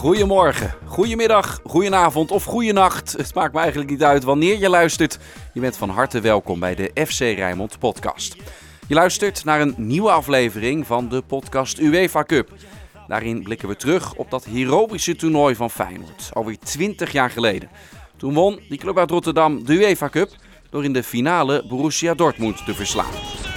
Goedemorgen, goedemiddag, goedenavond of goedenacht. Het maakt me eigenlijk niet uit wanneer je luistert. Je bent van harte welkom bij de FC Rijnmond podcast. Je luistert naar een nieuwe aflevering van de podcast UEFA Cup. Daarin blikken we terug op dat heroïsche toernooi van Feyenoord, alweer 20 jaar geleden. Toen won die club uit Rotterdam de UEFA Cup door in de finale Borussia Dortmund te verslaan.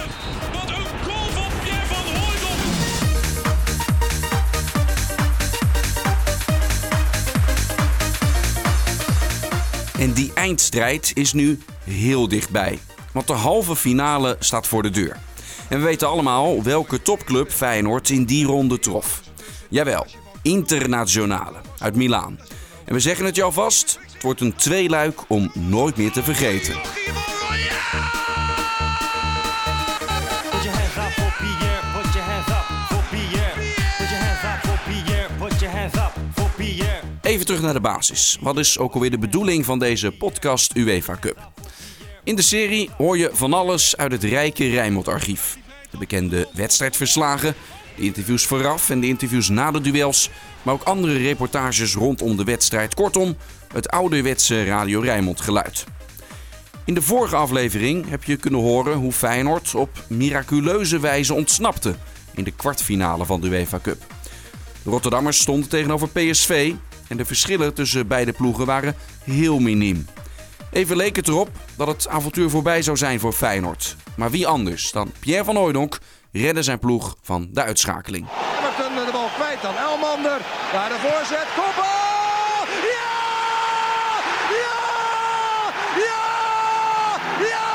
En die eindstrijd is nu heel dichtbij. Want de halve finale staat voor de deur. En we weten allemaal welke topclub Feyenoord in die ronde trof. Jawel, Internationale uit Milaan. En we zeggen het je alvast, het wordt een tweeluik om nooit meer te vergeten. Even terug naar de basis. Wat is ook alweer de bedoeling van deze podcast UEFA Cup? In de serie hoor je van alles uit het rijke Rijnmond-archief. De bekende wedstrijdverslagen, de interviews vooraf en de interviews na de duels, maar ook andere reportages rondom de wedstrijd. Kortom, het ouderwetse Radio Rijnmond geluid. In de vorige aflevering heb je kunnen horen hoe Feyenoord op miraculeuze wijze ontsnapte in de kwartfinale van de UEFA Cup. De Rotterdammers stonden tegenover PSV en de verschillen tussen beide ploegen waren heel miniem. Even leek het erop dat het avontuur voorbij zou zijn voor Feyenoord. Maar wie anders dan Pierre van Hooijdonk redde zijn ploeg van de uitschakeling. Everton de bal kwijt dan Elmander. Daar de voorzet. Kopbal! Ja! Ja! Ja! Ja!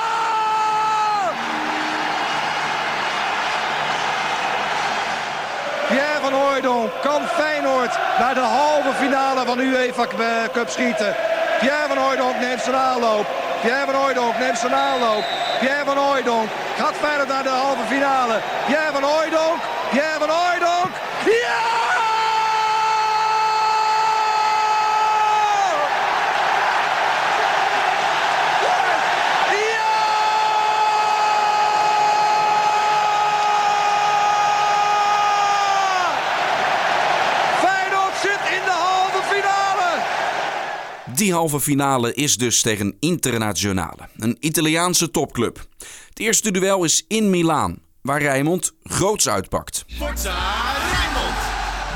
Pierre van Hooijdonk kan Feyenoord naar de halve finale van UEFA Cup schieten. Pierre van Hooijdonk neemt zijn aanloop. Pierre van Hooijdonk neemt zijn aanloop. Pierre van Hooijdonk gaat verder naar de halve finale. Pierre van Hooijdonk. Pierre van Hooijdonk. Ja! Ja! Feyenoord zit in de halve finale. Die halve finale is dus tegen Internazionale, een Italiaanse topclub. Het eerste duel is in Milaan, waar Rijnmond groots uitpakt.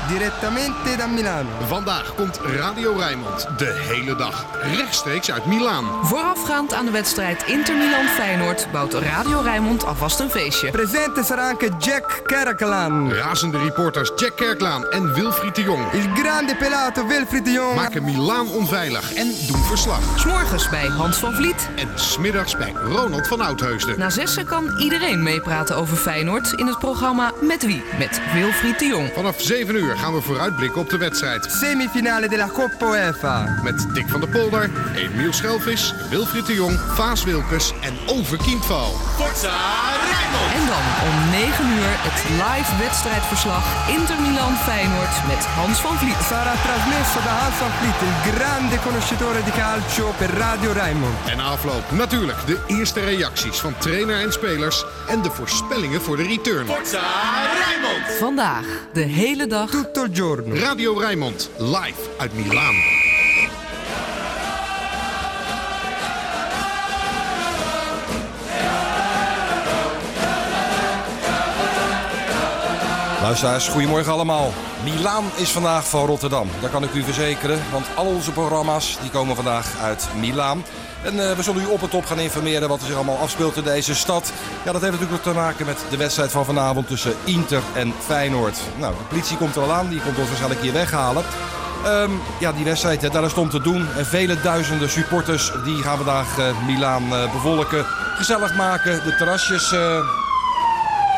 Direttamente da Milano. Vandaag komt Radio Rijnmond de hele dag rechtstreeks uit Milaan. Voorafgaand aan de wedstrijd Inter Milan Feyenoord bouwt Radio Rijnmond alvast een feestje. Presente sarà anche Jack Caracalan. Razende reporters Jack Kerklaan en Wilfried de Jong Il grande pelato Wilfried de Jong. maken Milaan onveilig en doen verslag. S'morgens bij Hans van Vliet. En smiddags bij Ronald van Oudheusden. Na zessen kan iedereen meepraten over Feyenoord in het programma Met Wie? Met Wilfried de Jong. Vanaf 7 uur gaan we vooruitblikken op de wedstrijd. Semifinale della Coppa UEFA. Met Dick van der Polder, Emiel Schelvis, Wilfried de Jong, Vaas Wilkes en Over Kindval. Forza Rijnmond. En dan om 9 uur het live wedstrijdverslag Inter Milan Feyenoord met Hans van Vliet. Sarà trasmesso da Hans van Vliet, il grande conoscitore di calcio per Radio Rijnmond. En afloop natuurlijk de eerste reacties van trainer en spelers en de voorspellingen voor de return. Forza Rijnmond. Vandaag de hele dag Tutto il giorno. Radio Rijnmond, live uit Milaan. Luisteraars, goedemorgen allemaal. Milaan is vandaag van Rotterdam. Dat kan ik u verzekeren, want al onze programma's die komen vandaag uit Milaan. En eh, we zullen u op en top gaan informeren wat er zich allemaal afspeelt in deze stad. Ja, dat heeft natuurlijk te maken met de wedstrijd van vanavond tussen Inter en Feyenoord. Nou, de politie komt er al aan, die komt ons waarschijnlijk hier weghalen. Ehm, ja, die wedstrijd, hè, daar is het te doen. En vele duizenden supporters die gaan vandaag eh, Milaan eh, bevolken. Gezellig maken, de terrasjes...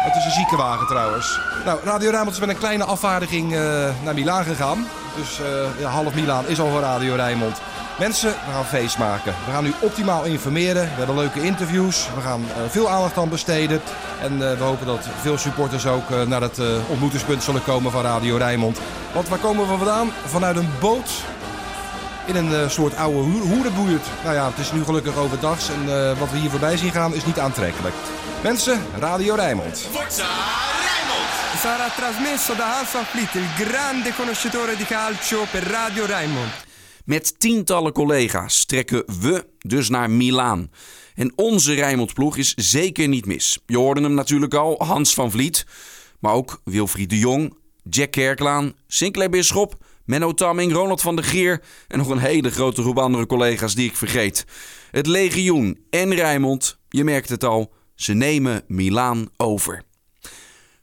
het is een ziekenwagen trouwens. Nou, Radio Rijnmond is met een kleine afvaardiging naar Milaan gegaan. Dus half Milaan is al voor Radio Rijnmond. Mensen, we gaan feest maken. We gaan u optimaal informeren. We hebben leuke interviews. We gaan eh, veel aandacht aan besteden. En eh, we hopen dat veel supporters ook eh, naar het eh, ontmoetingspunt zullen komen van Radio Rijnmond. Want waar komen we vandaan? Vanuit een boot in een eh, soort oude hoer- hoerenbuurt. Nou ja, het is nu gelukkig overdags en eh, wat we hier voorbij zien gaan is niet aantrekkelijk. Mensen, Radio Rijnmond. Forza Rijnmond. sarà trasmesso da Hans van Vliet, il grande conoscitore di calcio per Radio Rijnmond. Met tientallen collega's trekken we dus naar Milaan. En onze Rijnmond-ploeg is zeker niet mis. Je hoorde hem natuurlijk al, Hans van Vliet. Maar ook Wilfried de Jong, Jack Kerklaan, Sinclair Bisschop, Menno Tamming, Ronald van der Geer... en nog een hele grote groep andere collega's die ik vergeet. Het legioen en Rijnmond, je merkt het al, ze nemen Milaan over.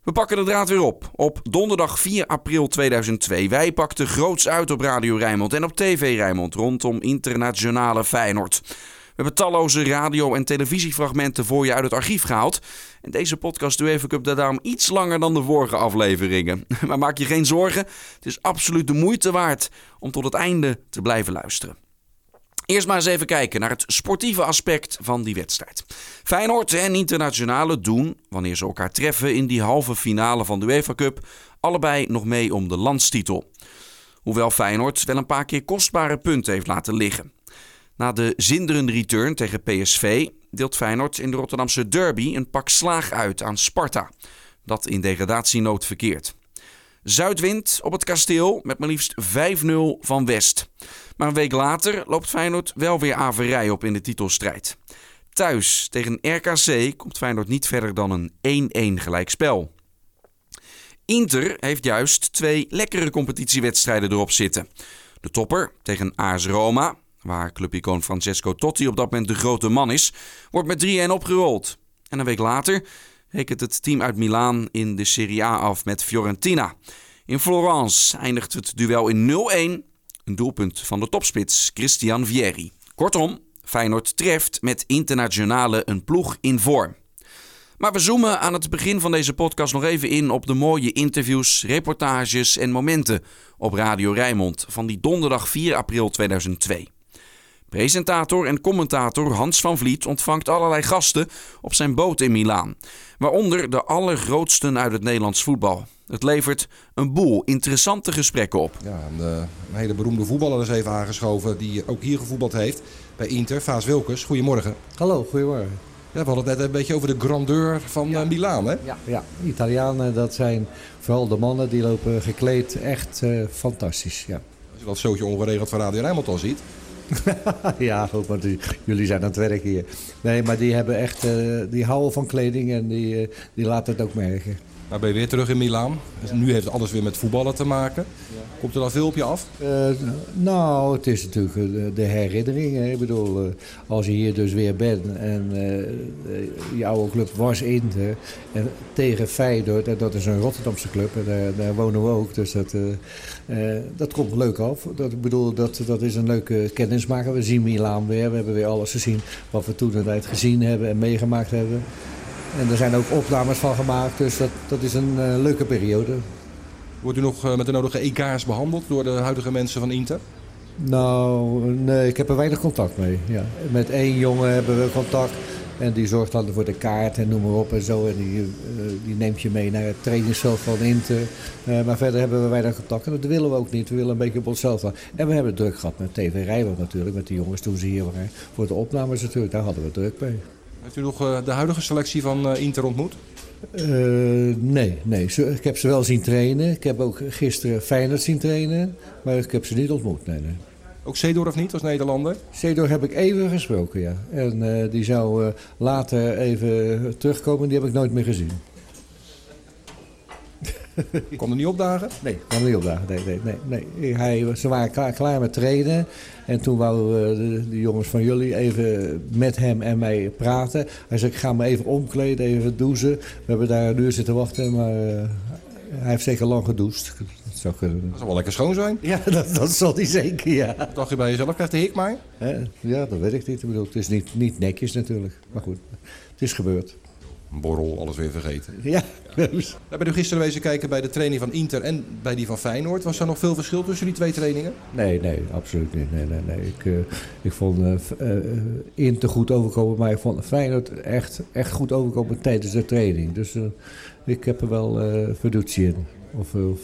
We pakken de draad weer op. Op donderdag 4 april 2002. Wij pakten groots uit op Radio Rijnmond en op TV Rijnmond rondom internationale Feyenoord. We hebben talloze radio- en televisiefragmenten voor je uit het archief gehaald. En deze podcast UEFA Cup daarom iets langer dan de vorige afleveringen. Maar maak je geen zorgen, het is absoluut de moeite waard om tot het einde te blijven luisteren. Eerst maar eens even kijken naar het sportieve aspect van die wedstrijd. Feyenoord en Internationale doen, wanneer ze elkaar treffen in die halve finale van de UEFA Cup, allebei nog mee om de landstitel. Hoewel Feyenoord wel een paar keer kostbare punten heeft laten liggen. Na de zinderende return tegen PSV deelt Feyenoord in de Rotterdamse derby een pak slaag uit aan Sparta, dat in degradatienood verkeert. Zuidwind op het kasteel met maar liefst 5-0 van West. Maar een week later loopt Feyenoord wel weer averij op in de titelstrijd. Thuis tegen RKC komt Feyenoord niet verder dan een 1-1 gelijkspel. Inter heeft juist twee lekkere competitiewedstrijden erop zitten. De topper tegen AS Roma, waar clubicoon Francesco Totti op dat moment de grote man is, wordt met 3-1 opgerold. En een week later rekent het team uit Milaan in de Serie A af met Fiorentina. In Florence eindigt het duel in 0-1, een doelpunt van de topspits Christian Vieri. Kortom, Feyenoord treft met internationale een ploeg in vorm. Maar we zoomen aan het begin van deze podcast nog even in op de mooie interviews, reportages en momenten op Radio Rijnmond van die donderdag 4 april 2002. Presentator en commentator Hans van Vliet ontvangt allerlei gasten op zijn boot in Milaan, waaronder de allergrootsten uit het Nederlands voetbal. Het levert een boel interessante gesprekken op. Ja, een, eh, een hele beroemde voetballer is even aangeschoven die ook hier gevoetbald heeft bij Inter, Vaas Wilkes. Goedemorgen. Hallo, goedemorgen. Ja, we hadden het net een beetje over de grandeur van eh, Milaan, hè? Ja, ja, Italianen, dat zijn vooral de mannen die lopen gekleed echt eh, fantastisch. Ja. Als je dat zootje ongeregeld van Radio Rijnmond al ziet. ja, goed, want die- jullie zijn aan het werk hier. Nee, maar die hebben echt, eh, die houden van kleding en die, die laten het ook merken. Nou ben je weer terug in Milaan. Nu heeft alles weer met voetballen te maken. Komt er dan veel op je af? Eh, nou, het is natuurlijk eh, de, de herinnering. Hè. Ik bedoel, eh, als je hier dus weer bent en je oude club was Inter en tegen Feyenoord, en dat is een Rotterdamse club en daar, daar wonen we ook, dus dat, dat komt leuk af. Dat, ik bedoel, dat, dat is een leuke kennismaker. We zien Milaan weer, we hebben weer alles gezien wat we toen tijd gezien hebben en meegemaakt hebben. En er zijn ook opnames van gemaakt, dus dat, dat is een eh, leuke periode. Wordt u nog eh, met de nodige EK's behandeld door de huidige mensen van Inter? Nou, nee, ik heb er weinig contact mee. Ja. Met één jongen hebben we contact. En die zorgt dan voor de kaart en noem maar op en zo. En die, eh, die neemt je mee naar het trainingsveld van Inter. Maar verder hebben we weinig contact. En dat willen we ook niet. We willen een beetje op onszelf staan. En we hebben druk gehad met TV Rijnmond natuurlijk. Met die jongens toen ze hier waren. Voor de opnames natuurlijk. Daar hadden we druk mee. Heeft u nog eh, de huidige selectie van eh, Inter ontmoet? Eh, nee, nee. Ik heb ze wel zien trainen. Ik heb ook gisteren Feyenoord zien trainen. Maar ik heb ze niet ontmoet. Nee, nee. Ook Seedorf niet als Nederlander? Cedor heb ik even gesproken, ja. En die zou later even terugkomen. Die heb ik nooit meer gezien. Kon er niet opdagen? Nee, kwam niet opdagen. Nee, nee, nee. nee. Hij, ze waren klaar, klaar met trainen. En toen wouden de, de jongens van jullie, even met hem en mij praten. Hij zei, ik ga me even omkleden, even douchen. We hebben daar een uur zitten wachten, maar eh, hij heeft zeker lang gedoucht. Dat zou kunnen. Dat zal wel lekker schoon zijn. Ja, dat, dat zal hij zeker, ja. Wat dacht je bij jezelf? Krijgt de hik maar? Ja, dat weet ik niet. Ik bedoel, het is niet, niet netjes natuurlijk. Maar goed, het is gebeurd. Borrel, alles weer vergeten. Ja, Daar ben u gisteren wezen kijken bij de training van Inter en bij die van Feyenoord. Was er nog veel verschil tussen die twee trainingen? Nee, nee, absoluut niet. Nee, nee, nee. Ik, eh, ik vond eh, eh, Inter goed overkomen, maar ik vond Feyenoord echt, echt goed overkomen tijdens de training. Dus ik heb er wel fiducie in. Of, of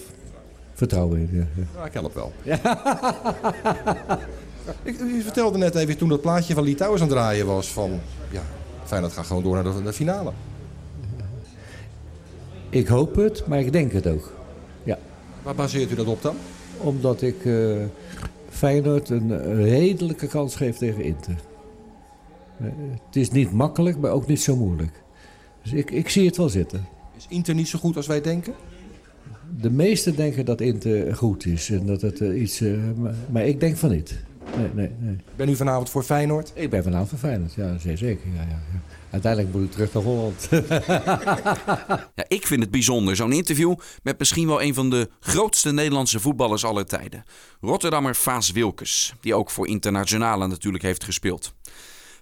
vertrouwen in. Ja, ja. Ja, ik help wel. ik, u vertelde net even toen dat plaatje van Litouwers aan het draaien was van... Ja, Feyenoord gaat gewoon door naar de, de finale. Ik hoop het, maar ik denk het ook. Ja. Waar baseert u dat op dan? Omdat ik uh, Feyenoord een redelijke kans geef tegen Inter. Uh, het is niet makkelijk, maar ook niet zo moeilijk. Dus ik, ik zie het wel zitten. Is Inter niet zo goed als wij denken? De meesten denken dat Inter goed is en dat het uh, iets. Maar, maar, ik denk van niet. Nee, nee, nee. Ben u vanavond voor Feyenoord? Ik ben vanavond voor Feyenoord, ja, zeer zeker. Ja, ja, ja. Uiteindelijk moet ik terug naar Holland. ja, ik vind het bijzonder, zo'n interview met misschien wel een van de grootste Nederlandse voetballers aller tijden. Rotterdammer Vaas Wilkes, die ook voor Internationale natuurlijk heeft gespeeld.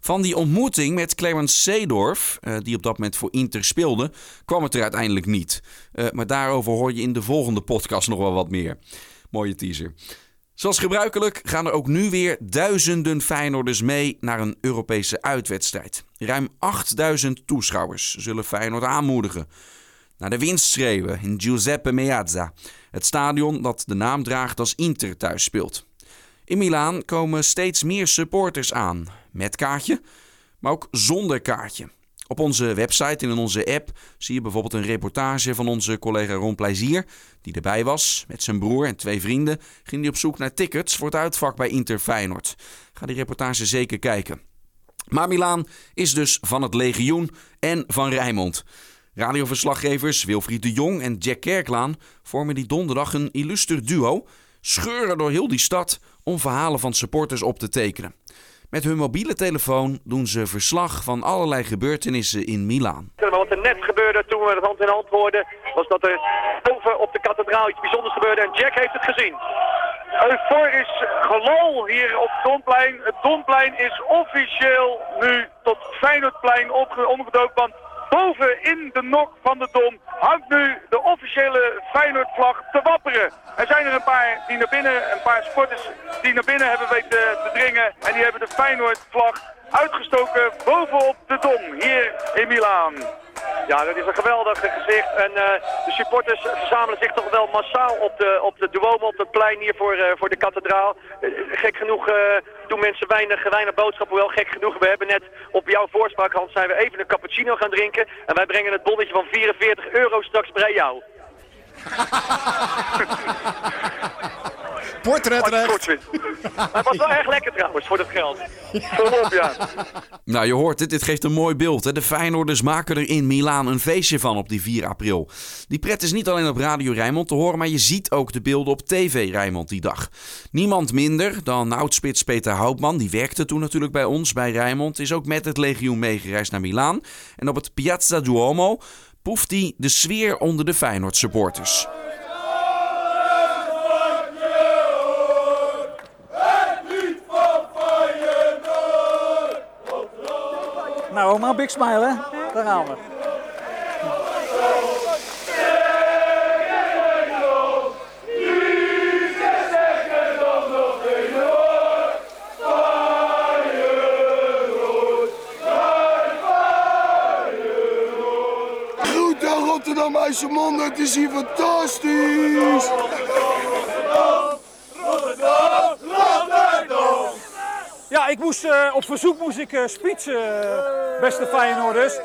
Van die ontmoeting met Clarence Seedorf, uh, die op dat moment voor Inter speelde, kwam het er uiteindelijk niet. Uh, maar daarover hoor je in de volgende podcast nog wel wat meer. Mooie teaser. Zoals gebruikelijk gaan er ook nu weer duizenden Feyenoorders mee naar een Europese uitwedstrijd. Ruim 8000 toeschouwers zullen Feyenoord aanmoedigen. Naar de winst schreeuwen in Giuseppe Meazza, het stadion dat de naam draagt als Inter thuis speelt. In Milaan komen steeds meer supporters aan, met kaartje, maar ook zonder kaartje. Op onze website en in onze app zie je bijvoorbeeld een reportage van onze collega Ron Plezier, die erbij was. Met zijn broer en twee vrienden ging hij op zoek naar tickets voor het uitvak bij Inter Feyenoord. Ga die reportage zeker kijken. Maar Milaan is dus van het legioen en van Rijnmond. Radioverslaggevers Wilfried de Jong en Jack Kerklaan vormen die donderdag een illuster duo, scheuren door heel die stad om verhalen van supporters op te tekenen. Met hun mobiele telefoon doen ze verslag van allerlei gebeurtenissen in Milaan. Wat er net gebeurde toen we het hand in hand hoorden, was dat er boven op de kathedraal iets bijzonders gebeurde en Jack heeft het gezien. Euforisch gelal hier op het Domplein. Het Domplein is officieel nu tot Feyenoordplein omgedoopt, want boven in de nok van de Dom hangt nu de officiële Feyenoord-vlag te wapperen. Er zijn er een paar die naar binnen, een paar sporters die naar binnen hebben weten te dringen. En die hebben de Feyenoord-vlag uitgestoken bovenop de Dom, hier in Milaan. Ja, dat is een geweldig gezicht. En uh, de supporters verzamelen zich toch wel massaal op de, op de Duomo, op het plein hier voor, uh, voor de kathedraal. Uh, gek genoeg doen mensen weinig, weinig boodschappen. Wel gek genoeg, we hebben net op jouw voorspraak, Hans, zijn we even een cappuccino gaan drinken. En wij brengen het bonnetje van 44 euro straks bij jou. Portretrecht. Het was wel erg lekker trouwens, voor dat geld. Volop, ja. Nou, je hoort het. Dit geeft een mooi beeld. Hè? De Feyenoorders maken er in Milaan een feestje van op die 4 april. Die pret is niet alleen op Radio Rijnmond te horen, maar je ziet ook de beelden op TV Rijnmond die dag. Niemand minder dan oudspits Peter Houtman, die werkte toen natuurlijk bij ons, bij Rijnmond, is ook met het legioen meegereisd naar Milaan. En op het Piazza Duomo proeft hij de sfeer onder de Feyenoord supporters. Nou, een big smile, hè? Daar gaan we. Rotterdam, IJsselmonde, het is hier fantastisch! Ja, ik moest, uh, op verzoek moest ik uh, spitsen, uh, beste Feyenoorders.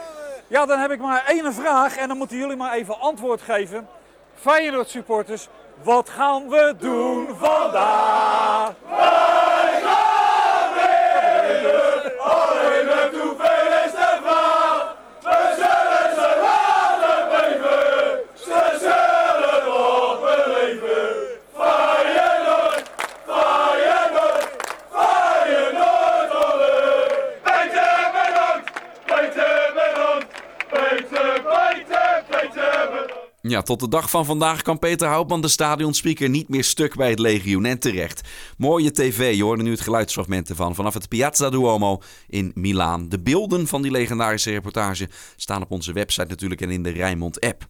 Ja, dan heb ik maar één vraag en dan moeten jullie maar even antwoord geven. Feyenoord supporters, wat gaan we doen vandaag? Wij gaan winnen, alleen met hoeveel is de vraag. We zullen ze laten beven, ze zullen nog beleven. Feyenoord, Feyenoord, Feyenoord, olé. Peter bedankt, Peter bedankt, Peter, Peter, Peter bedankt. Ja, tot de dag van vandaag kan Peter Houtman, de stadionspeaker, niet meer stuk bij het legioen. En terecht. Mooie tv, je hoorde nu het geluidsfragment ervan. Vanaf het Piazza Duomo in Milaan. De beelden van die legendarische reportage staan op onze website natuurlijk en in de Rijnmond-app.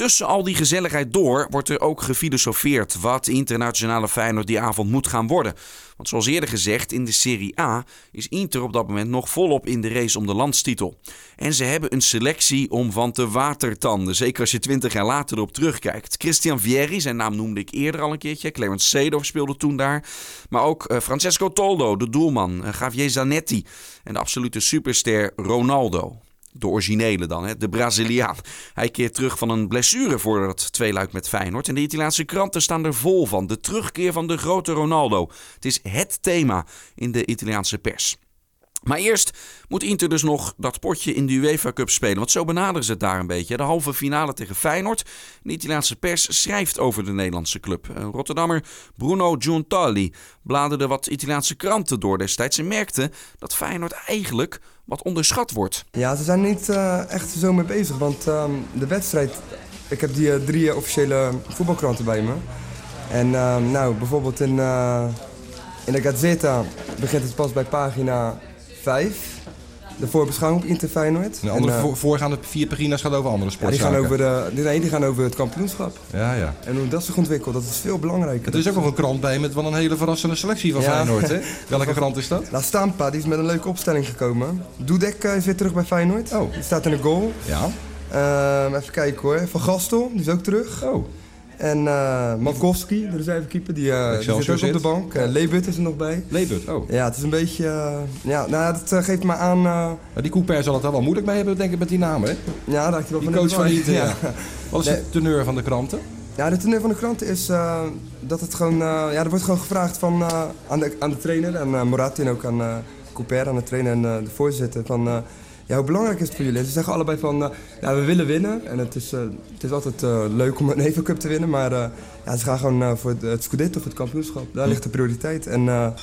Tussen al die gezelligheid door wordt er ook gefilosofeerd wat internationale Feyenoord die avond moet gaan worden. Want zoals eerder gezegd, in de Serie A is Inter op dat moment nog volop in de race om de landstitel. En ze hebben een selectie om van te watertanden, zeker als je 20 jaar later erop terugkijkt. Christian Vieri, zijn naam noemde ik eerder al een keertje, Clarence Seedorf speelde toen daar. Maar ook uh, Francesco Toldo, de doelman, uh, Javier Zanetti en de absolute superster Ronaldo. De originele dan, hè? de Braziliaan. Hij keert terug van een blessure voor het tweeluik met Feyenoord. En de Italiaanse kranten staan er vol van. De terugkeer van de grote Ronaldo. Het is het thema in de Italiaanse pers. Maar eerst moet Inter dus nog dat potje in de UEFA Cup spelen. Want zo benaderen ze het daar een beetje. De halve finale tegen Feyenoord. De Italiaanse pers schrijft over de Nederlandse club. Rotterdammer Bruno Giuntoli bladerde wat Italiaanse kranten door destijds. En merkte dat Feyenoord eigenlijk wat onderschat wordt. Ja, ze zijn niet uh, echt zo mee bezig. Want um, de wedstrijd... Ik heb die uh, drie officiële voetbalkranten bij me. En uh, nou, bijvoorbeeld in, in de Gazzetta begint het pas bij pagina 5. De voorbeschouwing op Inter Feyenoord. De andere En, voor- voorgaande vier pagina's gaan over andere ja, die, gaan over de, die, nee, die gaan over het kampioenschap. Ja, ja. En hoe dat zich ontwikkelt, dat is veel belangrijker. Er is ook nog een krant bij met wel een hele verrassende selectie van Ja. Feyenoord. Hè? Welke krant is dat? La Stampa, die is met een leuke opstelling gekomen. Dudek eh, is weer terug bij Feyenoord. Oh. Die staat in de goal. Ja. Ehm, even kijken hoor. Van Gastel, die is ook terug. Oh. En eh Malkowski, de reservekeeper, die, eh, die zit Excelsior ook op de zit. bank. Leebut is er nog bij. Leebut, oh. Ja, het is een beetje... ja, nou, dat geeft me aan... die Cooper zal het wel wel moeilijk mee hebben, denk ik, met die naam, hè? ja, daar je wel Die van coach van ja. Wat is Nee. de teneur van de kranten? Ja, de teneur van de krant is dat het gewoon... ja, er wordt gewoon gevraagd van, aan, de, aan de trainer en uh, ook aan Couper, aan de trainer en de voorzitter. Van, ja, hoe belangrijk is het voor jullie? Ze zeggen allebei van, eh, ja, we willen winnen. En het is, eh, het is altijd eh, leuk om een Even Cup te winnen. Maar ja, ze gaan gewoon voor het, het Scudetto, voor het kampioenschap. Daar ligt de prioriteit. En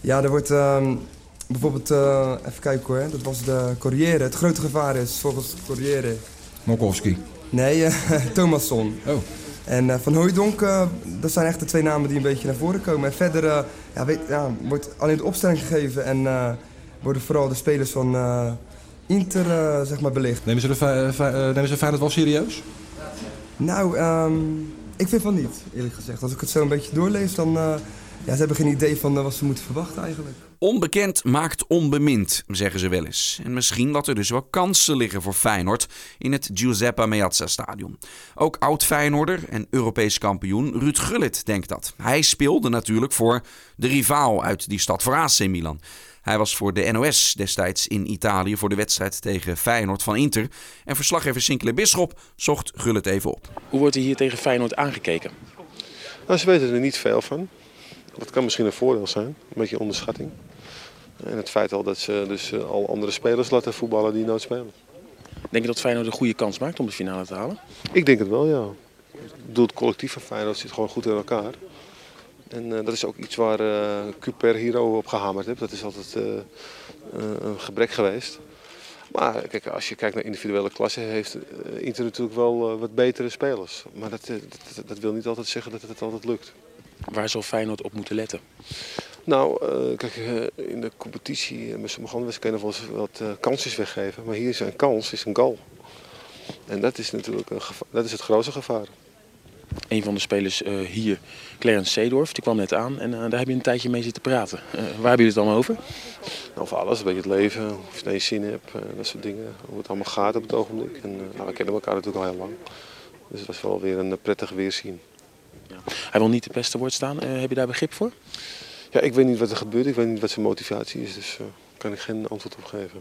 ja, er wordt... ehm, Bijvoorbeeld, even kijken hoor, dat was de Corriere. Het grote gevaar is volgens Corriere Mokowski. Nee, Thomasson. Oh. En Van Hooijdonk, dat zijn echt de twee namen die een beetje naar voren komen. En verder ja, weet, ja, wordt alleen de opstelling gegeven en worden vooral de spelers van Inter eh, zeg maar belicht. Nemen ze, de, Fe- eh, nemen ze Feyenoord wel serieus? Nou, ehm, ik vind van niet, eerlijk gezegd. Als ik het zo een beetje doorlees, dan ja, ze hebben geen idee van uh, wat ze moeten verwachten eigenlijk. Onbekend maakt onbemind, zeggen ze wel eens. En misschien dat er dus wel kansen liggen voor Feyenoord in het Giuseppe Meazza stadion. Ook oud-Feyenoorder en Europees kampioen Ruud Gullit denkt dat. Hij speelde natuurlijk voor de rivaal uit die stad, voor AC Milan. Hij was voor de NOS destijds in Italië voor de wedstrijd tegen Feyenoord van Inter. En verslaggever Sinclair Bisschop zocht Gullit even op. Hoe wordt er hier tegen Feyenoord aangekeken? Nou, ze weten er niet veel van. Dat kan misschien een voordeel zijn, een beetje onderschatting. En het feit al dat ze dus eh, al andere spelers laten voetballen die nooit spelen. Denk je dat Feyenoord een goede kans maakt om de finale te halen? Ik denk het wel, ja. Ik bedoel, het collectief van Feyenoord zit gewoon goed in elkaar. En uh, dat is ook iets waar uh, Cuper hier op gehamerd heeft. Dat is altijd uh, een gebrek geweest. Maar kijk, als je kijkt naar individuele klassen, heeft Inter natuurlijk wel wat betere spelers. Maar dat, dat, dat, wil niet altijd zeggen dat het altijd lukt. Waar zal Feyenoord op moeten letten? Nou, uh, kijk, uh, in de competitie met sommige andere kunnen we wel eens wat uh, kansjes weggeven. Maar hier is een kans, is een goal. En dat is natuurlijk een gevaar, dat is het grootste gevaar. Een van de spelers hier, Clarence Seedorf, die kwam net aan en daar heb je een tijdje mee zitten praten. waar hebben jullie het dan over? Over alles, een beetje het leven, of je het je zin hebt, dat soort dingen. Hoe het allemaal gaat op het ogenblik. En, nou, we kennen elkaar natuurlijk al heel lang. Dus dat is wel weer een prettig weerzien. Ja. Hij wil niet de beste woord staan. heb je daar begrip voor? Ja, ik weet niet wat er gebeurt. Ik weet niet wat zijn motivatie is. Dus daar uh, kan ik geen antwoord op geven.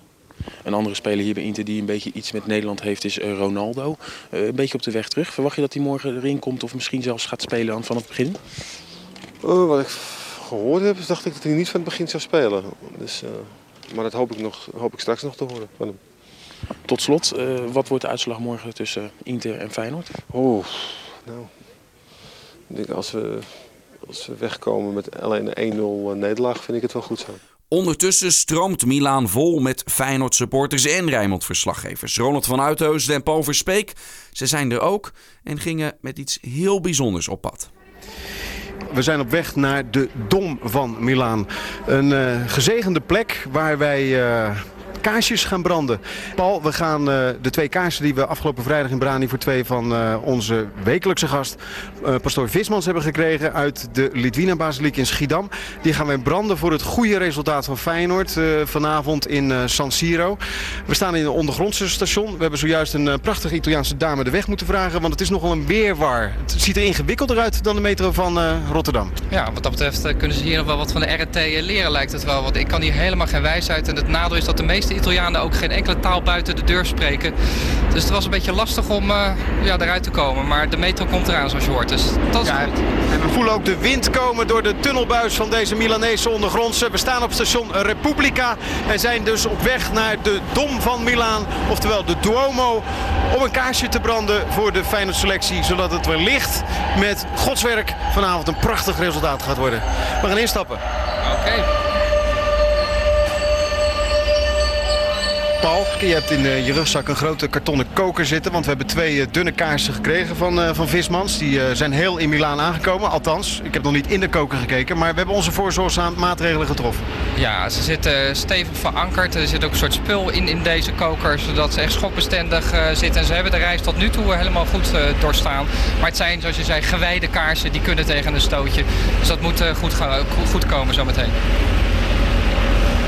Een andere speler hier bij Inter die een beetje iets met Nederland heeft is uh, Ronaldo. Uh, een beetje op de weg terug. Verwacht je dat hij morgen erin komt of misschien zelfs gaat spelen aan vanaf het begin? Uh, wat ik gehoord heb, dacht ik dat hij niet van het begin zou spelen. Dus, maar dat hoop ik, nog, hoop ik straks nog te horen van hem. Tot slot, wat wordt de uitslag morgen tussen Inter en Feyenoord? Oh, nou. Ik denk als we als we wegkomen met alleen een 1-0 nederlaag, vind ik het wel goed zo. Ondertussen stroomt Milaan vol met Feyenoord supporters en Rijnmond verslaggevers. Ronald van Uitheusden en Paul Verspeek, ze zijn er ook en gingen met iets heel bijzonders op pad. We zijn op weg naar de Dom van Milaan. Een uh, gezegende plek waar wij uh, kaarsjes gaan branden. Paul, we gaan uh, de twee kaarsen die we afgelopen vrijdag in Brani voor twee van uh, onze wekelijkse gast, uh, pastoor Vismans, hebben gekregen uit de Litwina Basiliek in Schiedam. Die gaan wij branden voor het goede resultaat van Feyenoord vanavond in San Siro. We staan in een ondergrondse station. We hebben zojuist een prachtige Italiaanse dame de weg moeten vragen, want het is nogal een weerwar. Het ziet er ingewikkelder uit dan de metro van Rotterdam. Ja, wat dat betreft kunnen ze hier nog wel wat van de RT leren lijkt het wel. Want ik kan hier helemaal geen wijsheid en het nadeel is dat de meeste meeste Italianen ook geen enkele taal buiten de deur spreken. Dus het was een beetje lastig om eh, ja, eruit te komen. Maar de metro komt eraan zoals je hoort. Dus dat is goed. En we voelen ook de wind komen door de tunnelbuis van deze Milanese ondergrondse. We staan op station Repubblica en zijn dus op weg naar de Dom van Milaan. Oftewel de Duomo. Om een kaarsje te branden voor de Feyenoord selectie. Zodat het wellicht met godswerk vanavond een prachtig resultaat gaat worden. We gaan instappen. Oké. Paul, je hebt in eh, je rugzak een grote kartonnen koker zitten. Want we hebben twee eh, dunne kaarsen gekregen van, eh, van Vismans. Die zijn heel in Milaan aangekomen. Althans, ik heb nog niet in de koker gekeken. Maar we hebben onze voorzorgsmaatregelen getroffen. Ja, ze zitten stevig verankerd. Er zit ook een soort spul in in deze koker, zodat ze echt schokbestendig zitten. En ze hebben de reis tot nu toe helemaal goed doorstaan. Maar het zijn, zoals je zei, gewijde kaarsen. Die kunnen tegen een stootje. Dus dat moet goed, gaan, goed komen zometeen.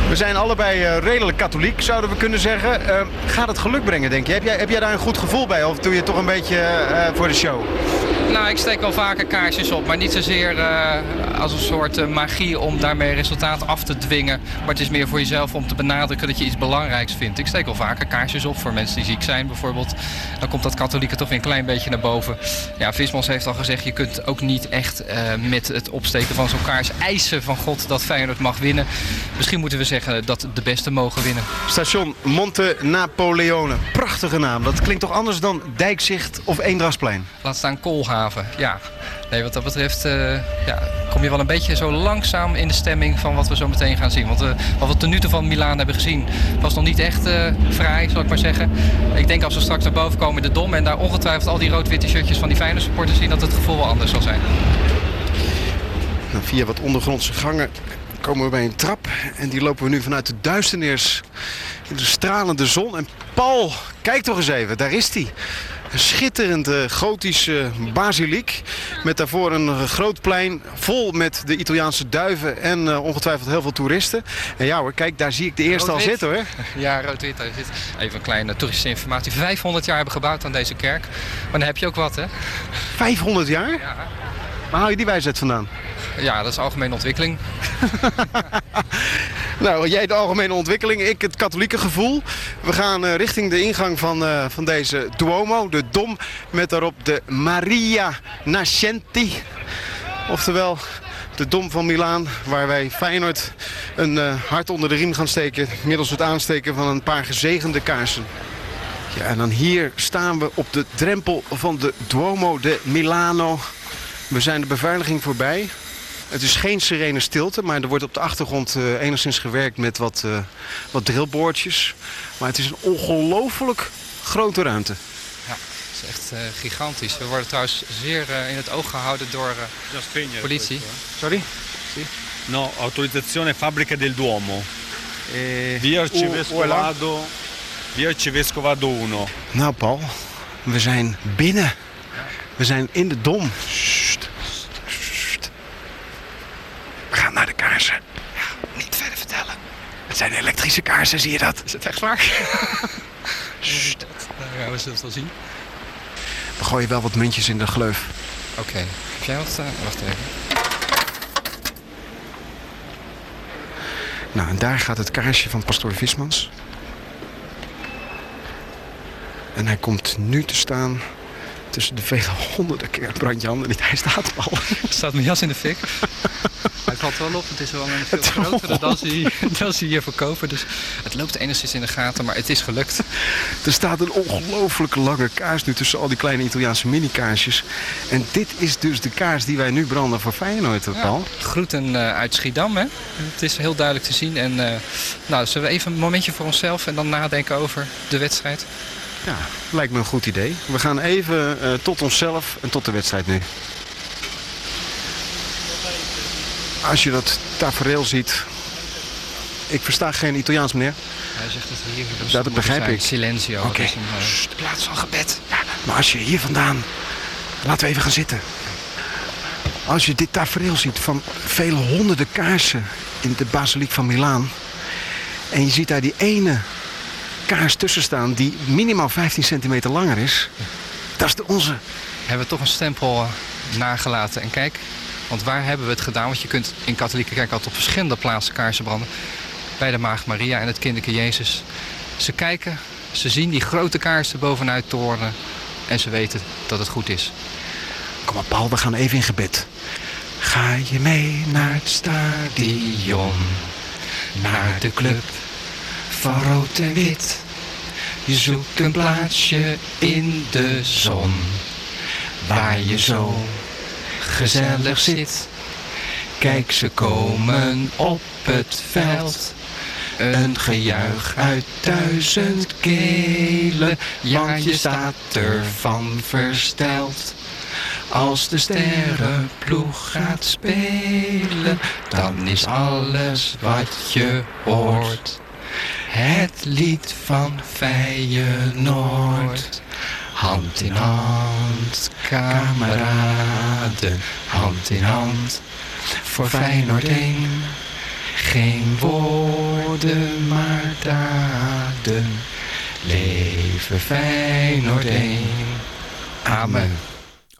We zijn allebei eh, redelijk katholiek, zouden we kunnen zeggen. Eh, gaat het geluk brengen, denk je? Heb jij, heb jij daar een goed gevoel bij? Of doe je toch een beetje eh, voor de show? Nou, ik steek wel vaker kaarsjes op, maar niet zozeer eh, als een soort eh, magie om daarmee resultaat af te dwingen. Maar het is meer voor jezelf om te benadrukken dat je iets belangrijks vindt. Ik steek wel vaker kaarsjes op voor mensen die ziek zijn bijvoorbeeld. Dan komt dat katholieke toch weer een klein beetje naar boven. Ja, Vismans heeft al gezegd, je kunt ook niet echt eh, met het opsteken van zo'n kaars eisen van God dat Feyenoord mag winnen. Misschien moeten we zeggen dat de beste mogen winnen. Station Monte Napoleone. Prachtige naam. Dat klinkt toch anders dan Dijkzicht of Eendrachtsplein? Laat staan Koolhaven, ja. Nee, wat dat betreft eh, ja, kom je wel een beetje zo langzaam in de stemming van wat we zo meteen gaan zien. Want eh, wat we tot nu toe van Milaan hebben gezien was nog niet echt eh fraai, zal ik maar zeggen. Ik denk als we straks naar boven komen in de Dom en daar ongetwijfeld al die rood-witte shirtjes van die fijne supporters zien, dat het gevoel wel anders zal zijn. Nou, via wat ondergrondse gangen komen we bij een trap. En die lopen we nu vanuit de duisternis in de stralende zon. En Paul, kijk toch eens even, daar is hij. Een schitterende gotische basiliek. Met daarvoor een eh, groot plein vol met de Italiaanse duiven en eh, ongetwijfeld heel veel toeristen. En ja hoor, kijk, daar zie ik de eerste al zitten hoor. Ja, rood-wit. daar zit. Even een kleine toeristische informatie. 500 jaar hebben gebouwd aan deze kerk. Maar dan heb je ook wat, hè? 500 jaar? Ja. Waar haal je die wijsheid vandaan? Ja, dat is algemene ontwikkeling. Nou, jij de algemene ontwikkeling, ik het katholieke gevoel. We gaan eh, richting de ingang van, eh, van deze Duomo, de Dom, met daarop de Maria Nascenti. Oftewel de Dom van Milaan, waar wij Feyenoord een eh, hart onder de riem gaan steken... middels het aansteken van een paar gezegende kaarsen. Ja, en dan hier staan we op de drempel van de Duomo de Milano. We zijn de beveiliging voorbij. Het is geen serene stilte, maar er wordt op de achtergrond eh, enigszins gewerkt met wat, eh, wat drillboordjes. Maar het is een ongelooflijk grote ruimte. Ja, het is echt eh, gigantisch. We worden trouwens zeer eh, in het oog gehouden door eh, politie. Sorry? No, autorizzazione fabbrica del Duomo. Via Arcivescovado, via Arcivescovado 1. Nou Paul, we zijn binnen. We zijn in de Dom. Sst. We gaan naar de kaarsen. Ja, niet verder vertellen. Het zijn elektrische kaarsen, zie je dat? Is het echt waar? Sst. Ja, we zullen het wel zien. We gooien wel wat muntjes in de gleuf. Oké. Heb jij wat? eh, wacht even. Nou, en daar gaat het kaarsje van pastoor Vismans. En hij komt nu te staan tussen de vele honderden keer brand je handen niet. Hij staat al. Staat mijn jas in de fik? Hij valt wel op. Het is wel een veel grotere dan ze, dan ze hier verkopen. Dus het loopt enigszins in de gaten, maar het is gelukt. Er staat een ongelooflijk lange kaars nu tussen al die kleine Italiaanse mini-kaarsjes. En dit is dus de kaars die wij nu branden voor Feyenoord, Ja, Paul. groeten eh, uit Schiedam. Hè? Het is heel duidelijk te zien. En eh, nou, zullen we even een momentje voor onszelf en dan nadenken over de wedstrijd? Ja, lijkt me een goed idee. We gaan even eh, tot onszelf en tot de wedstrijd nu. Als je dat tafereel ziet... Ik versta geen Italiaans, meneer. Hij zegt dat hier dus Dat begrijp zijn. ik. Silencio. Oké. Dus eh, plaats van gebed. Ja, maar als je hier vandaan... Laten we even gaan zitten. Als je dit tafereel ziet van vele honderden kaarsen in de basiliek van Milaan... en je ziet daar die ene kaars tussen staan die minimaal 15 centimeter langer is... dat is de onze. hebben we toch een stempel eh, nagelaten. En kijk, want waar hebben we het gedaan? Want je kunt in katholieke kerk altijd op verschillende plaatsen kaarsen branden. bij de Maagd Maria en het kinderke Jezus. Ze kijken, ze zien die grote kaarsen bovenuit toren en ze weten dat het goed is. Kom maar Paul, we gaan even in gebed. Ga je mee naar het stadion, naar de club van rood en wit. Je zoekt een plaatsje in de zon, waar je zo gezellig zit. Kijk, ze komen op het veld. Een gejuich uit duizend kelen, ja staat ervan versteld. Als de sterrenploeg gaat spelen, dan is alles wat je hoort. Het lied van Feyenoord. Hand in hand, kameraden, hand in hand. Voor Feyenoord één. Geen woorden, maar daden. Leven Feyenoord één. Amen.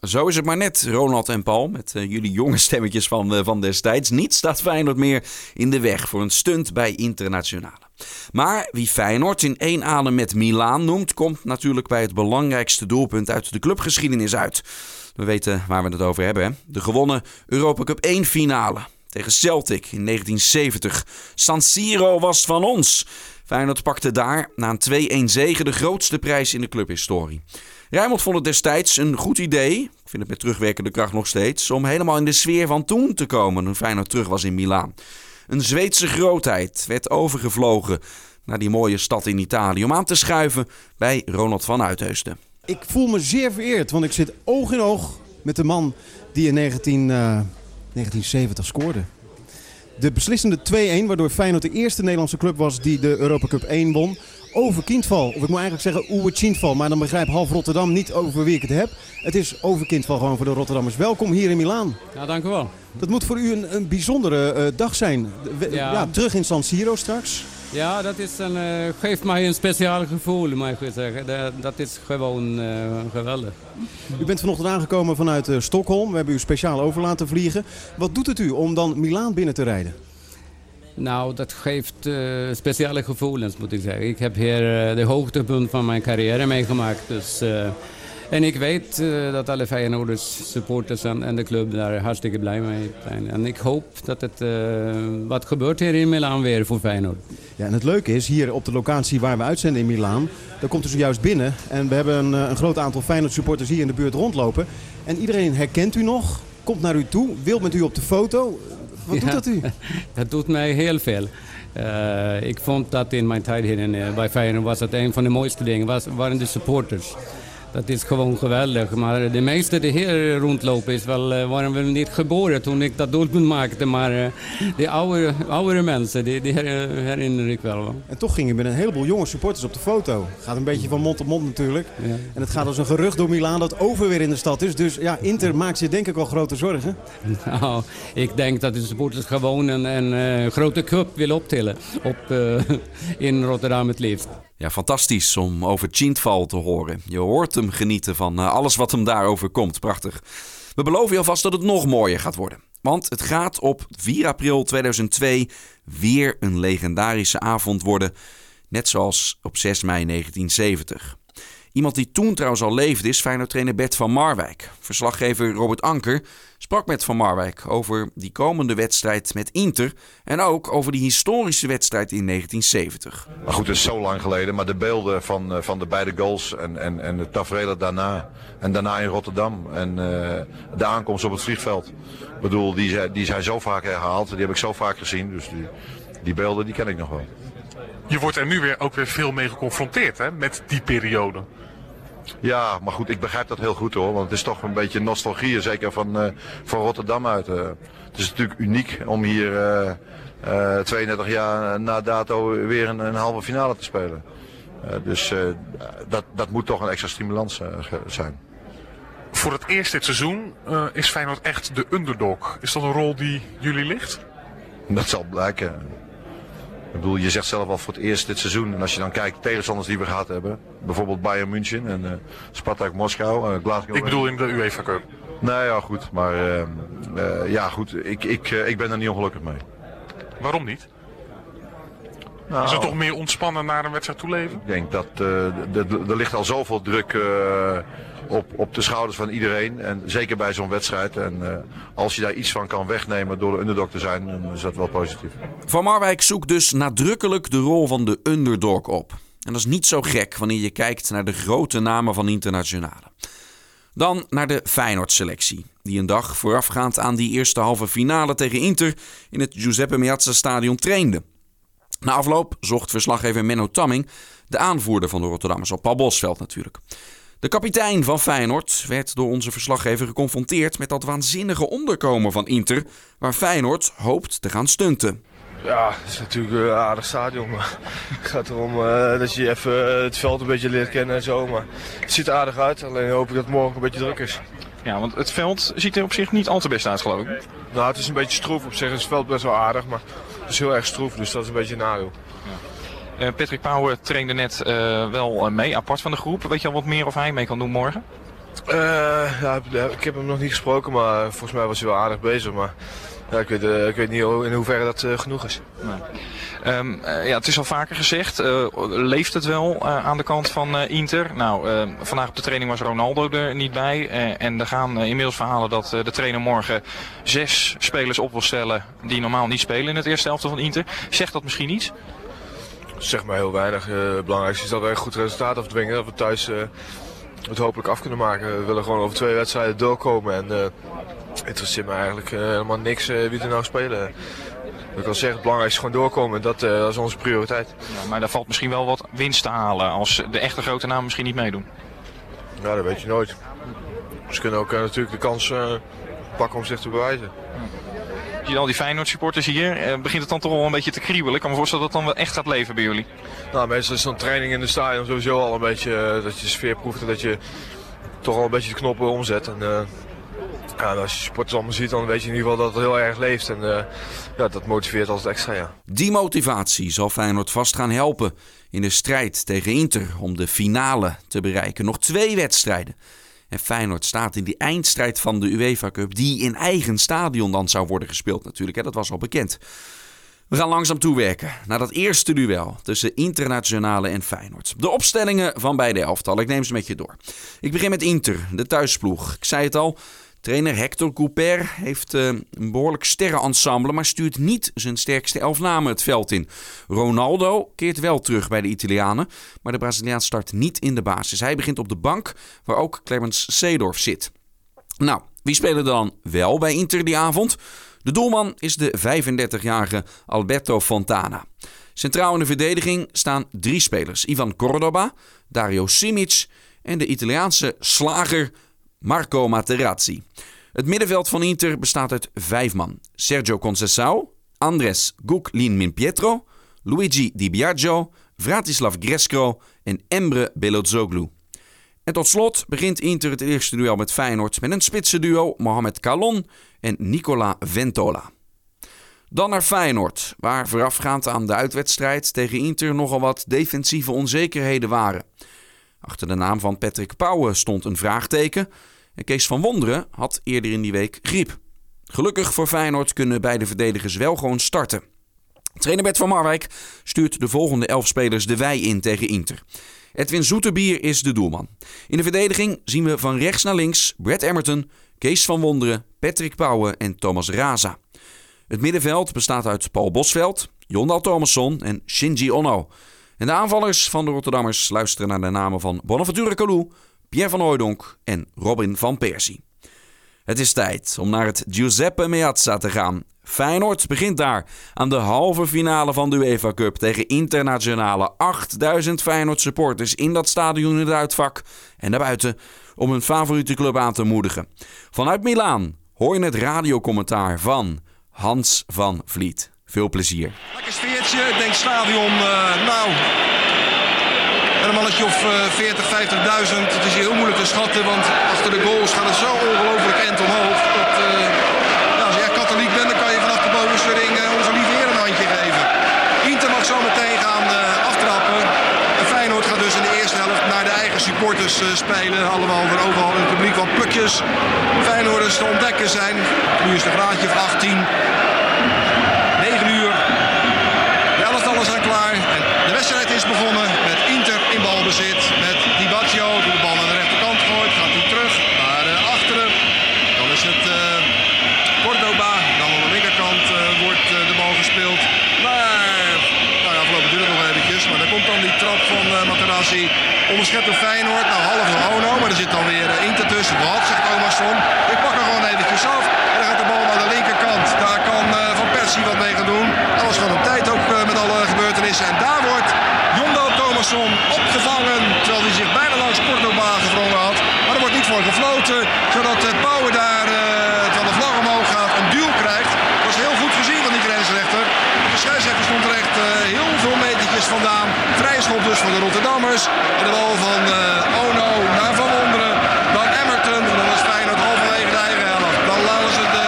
Zo is het maar net, Ronald en Paul, met eh, jullie jonge stemmetjes van, eh, van destijds. Niet staat Feyenoord meer in de weg voor een stunt bij Internationale. Maar wie Feyenoord in één adem met Milaan noemt, komt natuurlijk bij het belangrijkste doelpunt uit de clubgeschiedenis uit. We weten waar we het over hebben? De gewonnen Europa Cup 1 finale tegen Celtic in 1970. San Siro was van ons. Feyenoord pakte daar na een 2-1 zege de grootste prijs in de clubhistorie. Rijmond vond het destijds een goed idee, ik vind het met terugwerkende kracht nog steeds, om helemaal in de sfeer van toen te komen toen Feyenoord terug was in Milaan. Een Zweedse grootheid werd overgevlogen naar die mooie stad in Italië om aan te schuiven bij Ronald van Uitheusden. Ik voel me zeer vereerd, want ik zit oog in oog met de man die in 19, eh, 1970 scoorde. De beslissende 2-1, waardoor Feyenoord de eerste Nederlandse club was die de Europa Cup 1 won. Over Kindval, of ik moet eigenlijk zeggen Oewe Kindval, maar dan begrijp half Rotterdam niet over wie ik het heb. Het is over Kindval gewoon voor de Rotterdammers. Welkom hier in Milaan. Ja, dank u wel. Dat moet voor u een, een bijzondere eh, dag zijn. We- Ja. ja, terug in San Siro straks. Ja, dat is een, eh, geeft mij een speciaal gevoel, mag ik zeggen. Dat, dat is gewoon eh, geweldig. U bent vanochtend aangekomen vanuit eh, Stockholm. We hebben u speciaal over laten vliegen. Wat doet het u om dan Milaan binnen te rijden? Nou, dat geeft speciale gevoelens, moet ik zeggen. Ik heb hier de hoogtepunt van mijn carrière meegemaakt. Dus, en ik weet eh, dat alle Feyenoorders, supporters en, en de club daar hartstikke blij mee zijn. En ik hoop dat het eh, wat gebeurt hier in Milaan weer voor Feyenoord. Ja, en het leuke is, hier op de locatie waar we uitzenden in Milaan, daar komt u zojuist binnen. En we hebben een, eh, een groot aantal Feyenoord supporters hier in de buurt rondlopen. En iedereen herkent u nog, komt naar u toe, wil met u op de foto. Wat doet dat u? Dat doet mij heel veel. Ik vond dat in mijn tijd hier in, bij Feyenoord was dat een van de mooiste dingen, was, waren de supporters. Dat is gewoon geweldig. Maar de meeste die hier rondlopen is wel, eh, waren wel niet geboren toen ik dat doelpunt maakte. Maar eh, de oude, oudere mensen, die, die her- herinner ik wel. En toch ging u met een heleboel jonge supporters op de foto. Gaat een beetje van mond tot mond natuurlijk. En het gaat als een gerucht door Milaan dat over weer in de stad is. Dus ja, Inter maakt zich denk ik wel grote zorgen. Nou, ik denk dat de supporters gewoon een, een eh, grote cup willen optillen op, in Rotterdam het liefst. Ja, fantastisch om over Chintval te horen. Je hoort hem genieten van eh, alles wat hem daarover komt. Prachtig. We beloven je alvast dat het nog mooier gaat worden. Want het gaat op 4 april 2002 weer een legendarische avond worden. Net zoals op 6 mei 1970. Iemand die toen trouwens al leefde is Feyenoord-trainer Bert van Marwijk. Verslaggever Robert Anker sprak met Van Marwijk over die komende wedstrijd met Inter... en ook over die historische wedstrijd in 1970. Maar goed, het is zo lang geleden. Maar de beelden van, eh, van de beide goals en, en, en de tafereelen daarna. En daarna in Rotterdam. En eh, de aankomst op het vliegveld. Ik bedoel, die, zijn- die zijn zo vaak herhaald. Die heb ik zo vaak gezien. Dus die, die beelden, die ken ik nog wel. Je wordt er nu weer ook weer veel mee geconfronteerd hè, met die periode. Ja, maar goed, ik begrijp dat heel goed hoor. Want het is toch een beetje nostalgie, zeker van, eh, van Rotterdam uit. eh. het is natuurlijk uniek om hier eh, eh, 32 jaar na dato weer een, een halve finale te spelen. Dus dat, dat moet toch een extra stimulans zijn. Voor het eerst dit seizoen is Feyenoord echt de underdog. Is dat een rol die jullie ligt? Dat zal blijken. Ik bedoel, je zegt zelf al voor het eerst dit seizoen. En als je dan kijkt, de tegenstanders die we gehad hebben. Bijvoorbeeld Bayern München en eh Spartak Moskou. eh, Glasgow. Ik bedoel in de UEFA Cup. Nee, ja goed. Maar eh, eh, ja goed, ik, ik, ik ben er niet ongelukkig mee. Waarom niet? Is het toch meer ontspannen naar een wedstrijd toeleven? Ik denk dat eh, er ligt al zoveel druk eh, op, op de schouders van iedereen. En zeker bij zo'n wedstrijd. En eh, als je daar iets van kan wegnemen door de underdog te zijn, dan is dat wel positief. Van Marwijk zoekt dus nadrukkelijk de rol van de underdog op. En dat is niet zo gek wanneer je kijkt naar de grote namen van internationale. Dan naar de Feyenoord-selectie, die een dag voorafgaand aan die eerste halve finale tegen Inter in het Giuseppe Meazza Stadion trainde. Na afloop zocht verslaggever Menno Tamming de aanvoerder van de Rotterdammers op Paul Bosveld natuurlijk. De kapitein van Feyenoord werd door onze verslaggever geconfronteerd met dat waanzinnige onderkomen van Inter, waar Feyenoord hoopt te gaan stunten. Ja, het is natuurlijk een aardig stadion. Maar het gaat erom eh, dat je even eh, het veld een beetje leert kennen en zo. Maar het ziet er aardig uit. Alleen hoop ik dat het morgen een beetje druk is. Ja, want het veld ziet er op zich niet al te best uit, geloof ik. Nou, het is een beetje stroef op zich. Het veld best wel aardig, maar is heel erg stroef. Dus dat is een beetje een nadeel. Eh, Patrick Pauwen trainde net eh, wel eh, mee, apart van de groep. Weet je al wat meer of hij mee kan doen morgen? Ja, ik heb hem nog niet gesproken, maar volgens mij was hij wel aardig bezig. Maar ja, ik, weet, eh, ik weet niet in hoeverre dat eh, genoeg is. Ehm, eh, ja, het is al vaker gezegd, leeft het wel aan de kant van Inter? Nou, eh, vandaag op de training was Ronaldo er niet bij. en er gaan inmiddels verhalen dat de trainer morgen zes spelers op wil stellen die normaal niet spelen in het eerste elftal van Inter. Zegt dat misschien iets? Zeg maar heel weinig. Het belangrijkste is dat we een goed resultaat afdwingen. Dat we thuis het hopelijk af kunnen maken. We willen gewoon over twee wedstrijden doorkomen. En het interesseert me eigenlijk eh, helemaal niks eh, wie er nou spelen. Ik kan zeggen, het belangrijkste is gewoon doorkomen. Dat, dat is onze prioriteit. Ja, maar daar valt misschien wel wat winst te halen als de echte grote namen misschien niet meedoen. Ja, dat weet je nooit. Ze kunnen ook natuurlijk de kans pakken om zich te bewijzen. Je al die Feyenoord supporters hier, begint het dan toch wel een beetje te kriebelen. Ik kan me voorstellen dat het dan wel echt gaat leven bij jullie. Nou, meestal is zo'n training in de stadion sowieso al een beetje dat je sfeer proeft en dat je toch al een beetje de knoppen omzet. En, als je supporters allemaal ziet, dan weet je in ieder geval dat het heel erg leeft. En eh, ja, dat motiveert altijd extra, ja. Die motivatie zal Feyenoord vast gaan helpen in de strijd tegen Inter om de finale te bereiken. Nog twee wedstrijden. En Feyenoord staat in die eindstrijd van de UEFA Cup, die in eigen stadion dan zou worden gespeeld natuurlijk. Hè? Dat was al bekend. We gaan langzaam toewerken naar dat eerste duel tussen Internationale en Feyenoord. De opstellingen van beide elftallen, ik neem ze met je door. Ik begin met Inter, de thuisploeg. Ik zei het al, trainer Hector Couper heeft eh, een behoorlijk sterrenensemble, maar stuurt niet zijn sterkste elf namen het veld in. Ronaldo keert wel terug bij de Italianen, maar de Braziliaan start niet in de basis. Hij begint op de bank, waar ook Clemens Seedorf zit. Nou, wie spelen dan wel bij Inter die avond? De doelman is de 35-jarige Alberto Fontana. Centraal in de verdediging staan drie spelers: Ivan Cordoba, Dario Simic en de Italiaanse slager Marco Materazzi. Het middenveld van Inter bestaat uit vijf man: Sergio Conceição, Andres Guglin Pietro, Luigi Di Biagio, Vratislav Gresco en Embre Belozoglu. En tot slot begint Inter het eerste duel met Feyenoord met een spitsenduo Mohamed Kalon en Nicola Ventola. Dan naar Feyenoord, waar voorafgaand aan de uitwedstrijd tegen Inter nogal wat defensieve onzekerheden waren. Achter de naam van Patrick Pauwen stond een vraagteken en Kees van Wonderen had eerder in die week griep. Gelukkig voor Feyenoord kunnen beide verdedigers wel gewoon starten. Trainer Bert van Marwijk stuurt de volgende elf spelers de wei in tegen Inter. Edwin Zoeterbier is de doelman. In de verdediging zien we van rechts naar links Brad Emmerton, Kees van Wonderen, Patrick Pauwen en Thomas Raza. Het middenveld bestaat uit Paul Bosveld, Jondal Thomasson en Shinji Ono. En de aanvallers van de Rotterdammers luisteren naar de namen van Bonaventure Kalou, Pierre van Hooijdonk en Robin van Persie. Het is tijd om naar het Giuseppe Meazza te gaan. Feyenoord begint daar aan de halve finale van de UEFA Cup tegen internationale 8000 Feyenoord supporters in dat stadion in het uitvak en daarbuiten om hun favoriete club aan te moedigen. Vanuit Milaan hoor je het radiocommentaar van Hans van Vliet. Veel plezier. Lekker sfeertje. Ik denk stadion, eh, nou, een mannetje of eh, 40, 50.000. Het is heel moeilijk te schatten, want achter de goals gaat het zo ongelooflijk end omhoog. Dat, nou, als jij katholiek bent, dan kan je vanaf de bovenste ring eh, onze lieve heer een handje geven. Inter mag zo meteen gaan eh, aftrappen. En Feyenoord gaat dus in de eerste helft naar de eigen supporters spelen. Allemaal weer overal in het publiek wat plukjes. Feyenoorders te ontdekken zijn. Nu is een graadje of 18. 9 uur. De elftallen zijn klaar. begonnen met Inter Onderschept door Feyenoord. Nou, half door Ono. Maar er zit dan weer eh, Inter. Wat, zegt Thomasson. Ik pak er gewoon eventjes af. En dan gaat de bal naar de linkerkant. Daar kan eh, Van Persie wat mee gaan doen. Was gewoon op tijd ook eh, met alle gebeurtenissen. En daar wordt Jondo Thomasson opgevangen. Terwijl hij zich bijna langs Cordoba gevrongen had. Maar er wordt niet voor gefloten. Zodat uh, Pauwen daar, eh, terwijl de vlag omhoog gaat, een duel krijgt. Dat was heel goed gezien van die grensrechter. De scheidsrechter stond er echt eh, heel veel metertjes vandaan. Vrije schop dus voor de Rotterdammers. En de bal van eh, Ono naar Van Wonderen. Dan Emmerton. En dan is Feyenoord halverwege de eigen helft. Dan laten ze de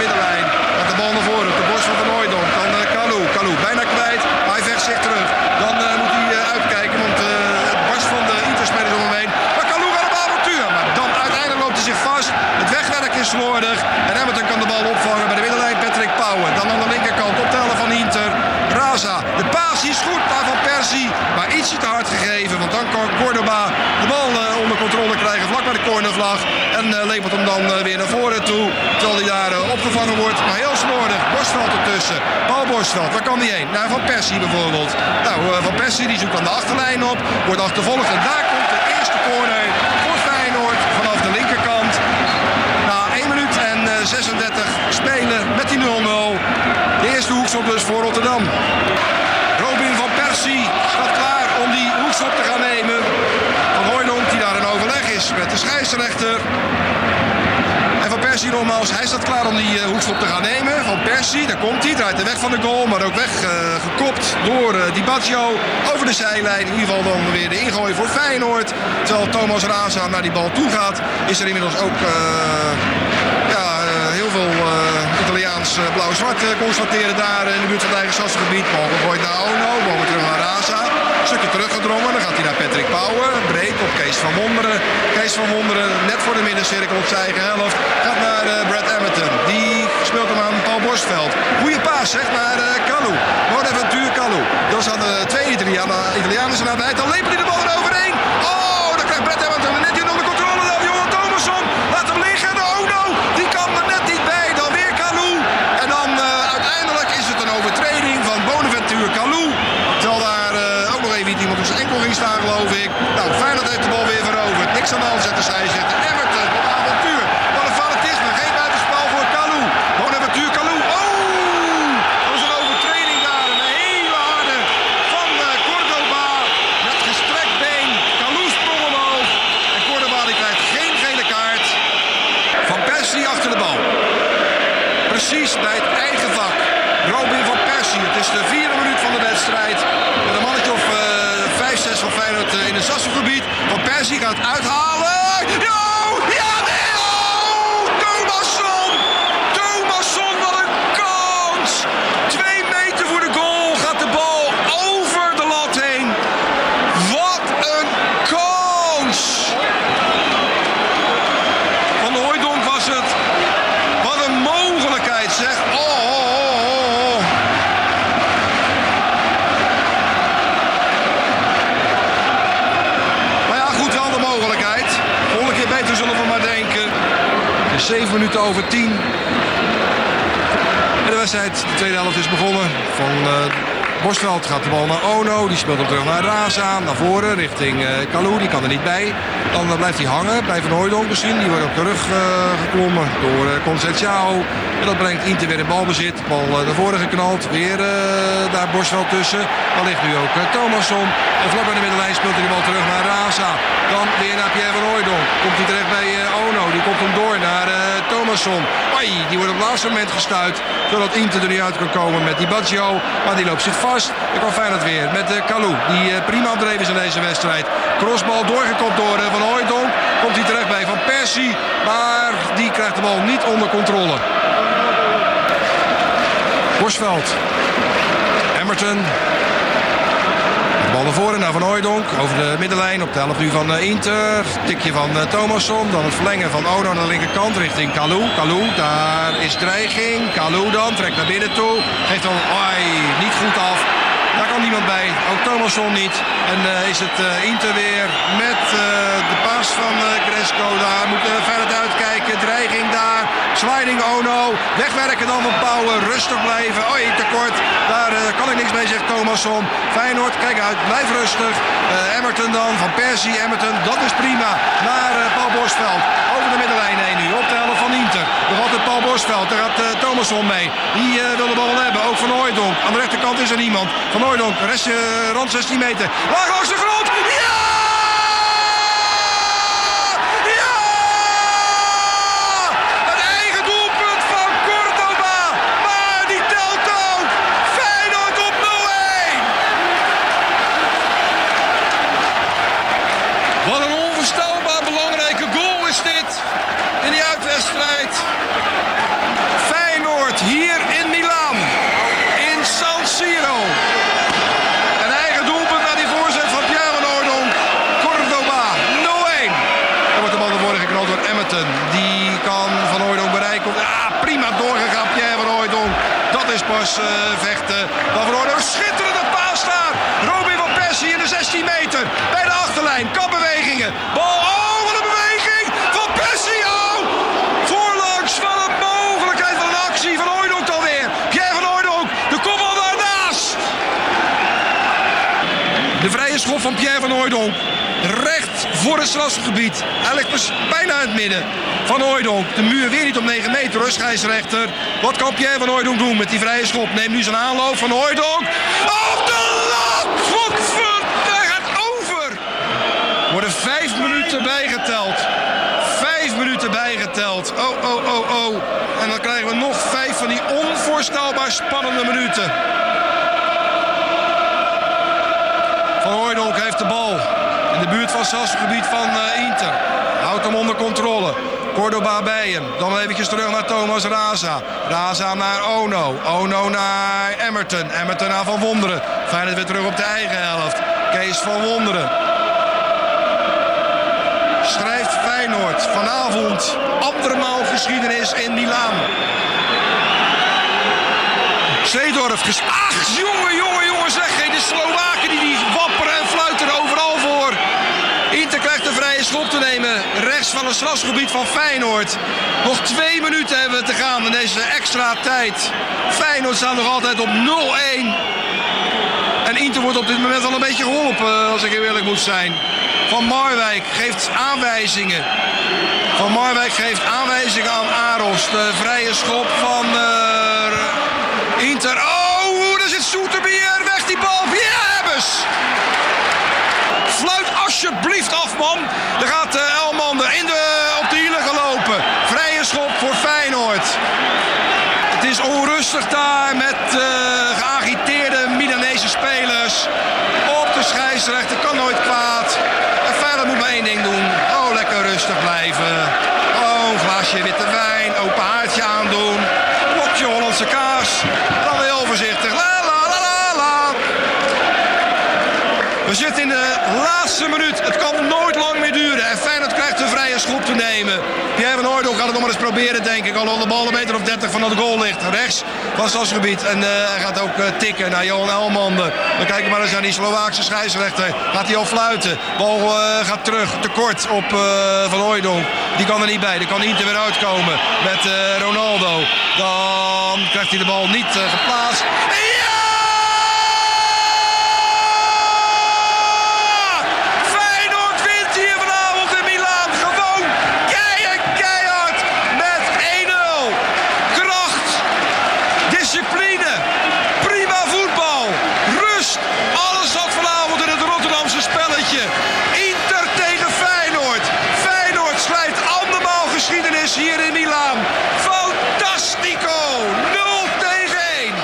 middenlijn. Gaat de bal naar voren. op De borst van Van Hooijdonk. Dan uh, Kalou. Kalou bijna kwijt. Maar hij vecht zich terug. Dan eh, moet hij eh, uitkijken. Want eh, het barst van de Interspelers om hem heen. Maar Kalou gaat op avontuur. Maar dan uiteindelijk loopt hij zich vast. Het wegwerk is slordig. En Emmerton kan de bal opvangen bij de middenlijn. Patrick Pauwen. Dan aan de linkerkant op de helft van Inter. Raza. De paas is goed naar Van Persie. Maar ietsje te hard gegeven. Want dan kan Cordoba de bal eh, onder controle krijgen. Vlak bij de cornervlag. En eh, lepelt hem dan eh, weer naar voren toe. Terwijl hij daar eh, opgevangen wordt. Maar heel slordig. Borstveld ertussen. Waar kan hij heen? Naar Van Persie bijvoorbeeld. Nou, eh, Van Persie die zoekt dan de achterlijn op. Wordt achtervolgd. En daar komt de eerste corner voor Feyenoord. Vanaf de linkerkant. Na 1 minuut en eh, 36 spelen met die 0-0. De eerste hoekschop dus voor Rotterdam. Robin van Persie staat klaar om die hoekschop te gaan nemen. Van Hooydonk die daar in overleg is met de scheidsrechter. Hij staat klaar om die eh, hoekschop te gaan nemen. Van Persie, daar komt hij, draait de weg van de goal, maar ook weg eh, door eh, Di Baggio over de zijlijn. In ieder geval dan weer de ingooi voor Feyenoord. Terwijl Thomas Raza naar die bal toe gaat, is er inmiddels ook ja, heel veel eh, blauw-zwart eh, constateren daar in de buurt van het eigen stadsgebied. Bal gegooid naar Ono, weer terug naar Raza. Stukje teruggedrongen, dan gaat hij naar Patrick Pauwen. Breed op Kees van Wonderen. Kees van Wonderen, net voor de middencirkel op zijn eigen helft, gaat naar eh, Brad Emmerton. Die speelt hem aan Paul Borstveld. Goeie paas, zeg, naar Kalou. Bonaventure Kalou. Dan staan de twee Italianen, Italianen zijn aan het eind. Dan lepelt hij de bal eroverheen. Oh, dan krijgt Brad Emmerton net hier onder controle. Dan Johan Thomasson. Laat hem liggen. En oh no, die kan er net niet bij. Dan weer Kalou. En dan eh, uiteindelijk is het een overtreding van Bonaventure Kalou. Terwijl daar eh, ook nog even iemand op zijn enkel ging staan, geloof ik. Nou, Feyenoord heeft de bal weer veroverd. Niks aan de hand, zegt de scheidsrechter. Everton op avontuur. Wat een fanatisme. Geen buitenspel voor Kalou. Bonaventure Kalou. Oh! Dat was een overtreding daar. Een hele harde van eh, Cordoba. Met gestrekt been. Kalou sprong omhoog. En Cordoba die krijgt geen gele kaart. Van Persie achter de bal. Precies bij het eigen vak. Robin van Persie. Het is de vierde minuut van de wedstrijd. Met een mannetje of uh, 5, 6 van Feyenoord eh, in het Sasselgebied. Van Persie gaat uithalen. Ja! Ja! nee! Oh! Thomasson! Thomasson, wat een kans! Twee meter voor de goal gaat de bal over de lat heen. Wat een kans! Van Hooijdonk was het. Wat een mogelijkheid zeg. Oh, oh, oh, oh, oh. Maar ja, goed, wel de mogelijkheid. Volgende keer beter zullen we maar denken. Het is 7 over 10. En de wedstrijd, de tweede helft is begonnen. Van Borstveld gaat de bal naar Ono. Die speelt hem terug naar Raza. Naar voren richting eh Kalou. Die kan er niet bij. Dan eh, blijft hij hangen bij Van Hooijdonk misschien. Die wordt op de rug eh, geklommen door uh. En dat brengt Inter weer in balbezit. Bal eh, naar voren geknald. Weer eh, daar Borstveld tussen. Dan ligt nu ook uh, Thomasson. En vlak bij de middenlijn speelt hij de bal terug naar Raza. Dan weer naar Pierre van Hooijdonk. Komt hij terecht bij eh, Ono. Die komt hem door naar eh Thomasson. Ai, die wordt op het laatste moment gestuit. Zodat Inter er niet uit kan komen met die Baggio. Maar die loopt zich vast. Dan kan Feyenoord weer met Kalou. Die eh, prima dreef is in deze wedstrijd. Crossbal doorgekopt door eh, Van Hooijdonk. Komt hij terecht bij Van Persie. Maar die krijgt de bal niet onder controle. Borsveld. Emmerton. De bal naar voren naar Van Hooijdonk. Over de middenlijn op de helft nu van eh, Inter. Tikje van eh, Thomasson. Dan het verlengen van Ono aan de linkerkant richting Kalou. Kalou, daar is dreiging. Kalou dan trekt naar binnen toe. Geeft dan niet goed af. Daar kan Ook Thomasson niet. En eh, is het eh, Inter weer met eh, de paas van Cresco. Daar moet verder uitkijken. Dreiging daar. Sliding Ono. Wegwerken dan van Pauwen. Rustig blijven. Oei, tekort. Daar kan ik niks mee, zegt Thomasson. Feyenoord, kijk uit. Blijf rustig. Emmerton dan. Van Persie, Emmerton. Dat is prima. Naar Paul Borstveld. Over de middenlijn heen nu. Op van Inter. Nog altijd Paul Borstveld. Daar gaat Thomasson mee. Die wil de bal hebben. Ook van Hooijdonk. Aan de rechterkant is er niemand. Van Hooijdonk. Rest, rand 16 meter. Laag langs de grond. Ja! Ja! Een eigen doelpunt van Cordoba. Maar die telt ook. Feyenoord op 0-1. Wat een onvoorstelbaar belangrijke goal is dit in die uitwedstrijd. Feyenoord hier in Milaan. In San Siro. Een eigen doelpunt naar die voorzet van Pierre van Hooydonk. Cordoba 0-1. Dan wordt de bal naar voren geknald door Emmerton. Die kan Van Hooydonk bereiken. Ah, prima doorgegaan Pierre van Hooydonk. Dat is pas uh, vechten. Dan van Hooydonk schitterende paas daar. Robin van Persie in de 16 meter. Bij de achterlijn. Kapbewegingen. Bal. Oh, wat een beweging. Van Persie. Oh. Voorlangs van een mogelijkheid van een actie. Van Hooydonk alweer. Pierre van Hooydonk. De kopbal daarnaast. De vrije schop van Pierre van Hooydonk. Recht voor het strafgebied. Dus bijna in het midden. Van Hooydonk. De muur weer niet op 9 meter hoor, scheidsrechter. Wat kan Pierre van Hooydonk doen met die vrije schop? Neemt nu zijn aanloop van Hooydonk. Op de lat! Godverd, hij gaat over! Worden vijf minuten bijgeteld. Vijf minuten bijgeteld. Oh, oh, oh, oh. En dan krijgen we nog vijf van die onvoorstelbaar spannende minuten. Van Hooydonk heeft de bal. In de buurt van het strafgebied van uh, Inter. Houdt hem onder controle. Cordoba bij hem. Dan eventjes terug naar Thomas Raza. Raza naar Ono. Ono naar Emmerton. Emmerton naar Van Wonderen. Feyenoord weer terug op de eigen helft. Kees van Wonderen. Schrijft Feyenoord vanavond andermaal geschiedenis in Milaan. Zeedorf. Ach, jongen, jongen, jongen, zeg. De Slowaken die, die wapperen en fluiten overal voor. Inter krijgt de schop te nemen. Rechts van het strafgebied van Feyenoord. Nog twee minuten hebben we te gaan in deze extra tijd. Feyenoord staat nog altijd op 0-1. En Inter wordt op dit moment al een beetje geholpen, als ik eerlijk moet zijn. Van Marwijk geeft aanwijzingen. Van Marwijk geeft aanwijzingen aan Aros. De vrije schop van uh, Inter. Oh, daar zit Soeterbier. Weg die bal. Ja, alsjeblieft af, man. Er gaat uh, Elman in de, op de hielen gelopen. Vrije schop voor Feyenoord. Het is onrustig daar met uh, geagiteerde Milanese spelers. Op de scheidsrechter kan nooit kwaad. En Feyenoord moet maar één ding doen. Oh, lekker rustig blijven. Oh, een glaasje witte wijn. Open haartje aandoen. Blokje Hollandse kaas. Dan heel voorzichtig. La la la la la. We zitten in de minuut. Het kan nooit lang meer duren. En Feyenoord krijgt een vrije schop te nemen. Pierre van Hooydonk gaat het nog maar eens proberen, denk ik. Al de bal een meter of 30 van het goal ligt. Rechts van het stadsgebied. En uh, hij gaat ook uh, tikken naar Johan Elmander. Dan kijken we maar eens naar die Slovaakse scheidsrechter. Gaat hij al fluiten. Bal uh, gaat terug. Tekort op Van Hooydonk. Die kan er niet bij. Die kan niet er weer uitkomen met Ronaldo. Dan krijgt hij de bal niet geplaatst. Ja! hier in Milaan. Fantastico! 0 tegen 1.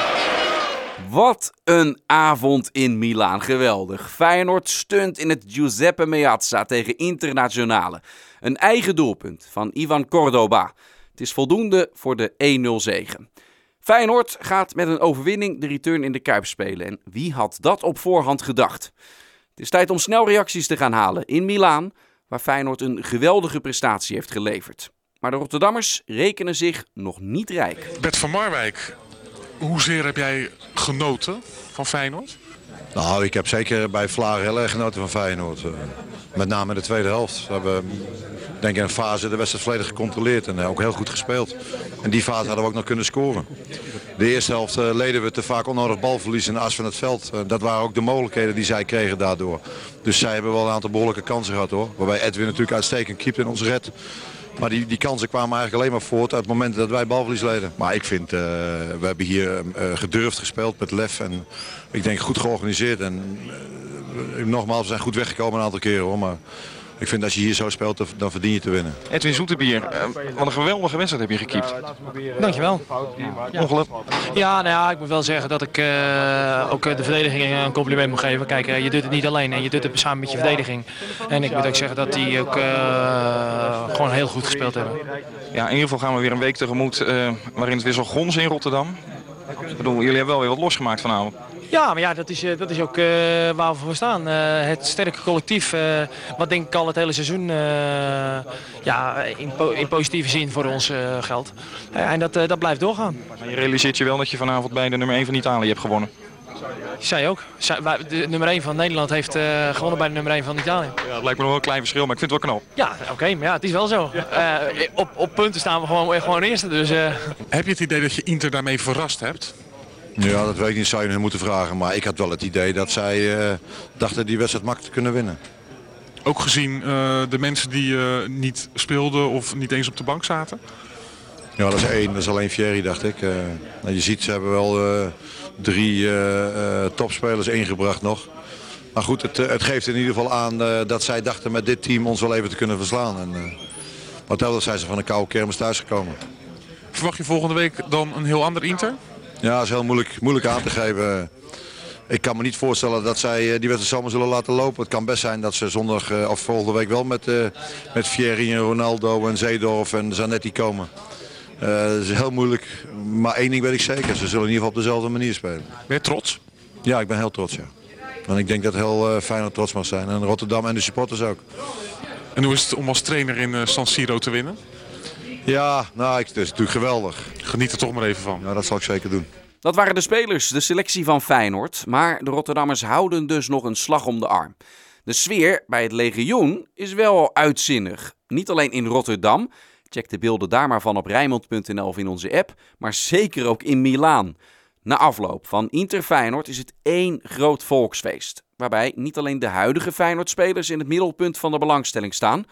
Wat een avond in Milaan. Geweldig. Feyenoord stunt in het Giuseppe Meazza tegen Internazionale. Een eigen doelpunt van Ivan Cordoba. Het is voldoende voor de 1-0 zegen. Feyenoord gaat met een overwinning de return in de Kuip spelen. En wie had dat op voorhand gedacht? Het is tijd om snel reacties te gaan halen in Milaan, waar Feyenoord een geweldige prestatie heeft geleverd. Maar de Rotterdammers rekenen zich nog niet rijk. Bert van Marwijk, hoezeer heb jij genoten van Feyenoord? Nou, ik heb zeker bij Vlaar heel erg genoten van Feyenoord. Eh, Met name de tweede helft. We hebben denk ik een fase de wedstrijd volledig gecontroleerd en eh, ook heel goed gespeeld. En die fase hadden we ook nog kunnen scoren. De eerste helft eh, leden we te vaak onnodig balverlies in de as van het veld. Dat waren ook de mogelijkheden die zij kregen daardoor. Dus zij hebben wel een aantal behoorlijke kansen gehad hoor. Waarbij Edwin natuurlijk uitstekend keept in ons red. Maar die, die kansen kwamen eigenlijk alleen maar voort uit het moment dat wij balverlies leden. Maar ik vind, eh, we hebben hier eh, gedurfd gespeeld met lef en ik denk goed georganiseerd. En eh, nogmaals, we zijn goed weggekomen een aantal keren hoor. Maar ik vind als je hier zo speelt, dan, verdien je te winnen. Edwin Zoetebier, eh, wat een geweldige wedstrijd heb je gekiept. Dankjewel. Ongeluk. Ja, nou ja, ik moet wel zeggen dat ik eh, ook eh, de verdediging een compliment moet geven. Kijk, eh, je doet het niet alleen en je doet het samen met je verdediging. En ik moet ook zeggen dat die ook eh, gewoon heel goed gespeeld hebben. Ja, in ieder geval gaan we weer een week tegemoet eh, waarin het weer zo gons in Rotterdam. Ik bedoel, jullie hebben wel weer wat losgemaakt vanavond. Ja, maar ja, dat is, eh, dat is ook eh, waar we voor staan. Eh, het sterke collectief, eh, wat denk ik al het hele seizoen eh, ja, in, po- in positieve zin voor ons geldt. En dat, eh, dat blijft doorgaan. Maar je realiseert je wel dat je vanavond bij de nummer 1 van Italië hebt gewonnen. Zij ook. Zij, wij- de nummer 1 van Nederland heeft eh, gewonnen bij de nummer 1 van Italië. Ja, het lijkt me nog wel een klein verschil, maar ik vind het wel knap. Ja, oké, maar ja, het is wel zo. Eh, op, op punten staan we gewoon, gewoon eerste, dus... eh, Heb je het idee dat je Inter daarmee verrast hebt? Ja, dat weet ik niet, zou je hun moeten vragen. Maar ik had wel het idee dat zij eh, dachten die wedstrijd makkelijk te kunnen winnen. Ook gezien eh, de mensen die eh, niet speelden of niet eens op de bank zaten? Ja, dat is één. Dat is alleen Fieri, dacht ik. Nou, je ziet, ze hebben wel drie topspelers ingebracht nog. Maar goed, het, het geeft in ieder geval aan dat zij dachten met dit team ons wel even te kunnen verslaan. En, wat dat zijn ze van een koude kermis thuisgekomen. Verwacht je volgende week dan een heel ander Inter? Ja, dat is heel moeilijk, moeilijk aan te geven. Ik kan me niet voorstellen dat zij eh, die wedstrijd zomaar zullen laten lopen. Het kan best zijn dat ze zondag eh, of volgende week wel met, eh met Fieri en Ronaldo en Zeedorf en Zanetti komen. Eh, dat is heel moeilijk, maar één ding weet ik zeker. Ze zullen in ieder geval op dezelfde manier spelen. Ben je trots? Ja, ik ben heel trots, ja. En ik denk dat heel uh, Feyenoord trots mag zijn. En Rotterdam en de supporters ook. En hoe is het om als trainer in uh, San Siro te winnen? Ja, nou, het is natuurlijk geweldig. Geniet er toch maar even van. Ja, dat zal ik zeker doen. Dat waren de spelers, de selectie van Feyenoord. Maar de Rotterdammers houden dus nog een slag om de arm. De sfeer bij het legioen is wel uitzinnig. Niet alleen in Rotterdam, check de beelden daar maar van op Rijnmond.nl of in onze app, maar zeker ook in Milaan. Na afloop van Inter Feyenoord is het één groot volksfeest. Waarbij niet alleen de huidige Feyenoord-spelers in het middelpunt van de belangstelling staan.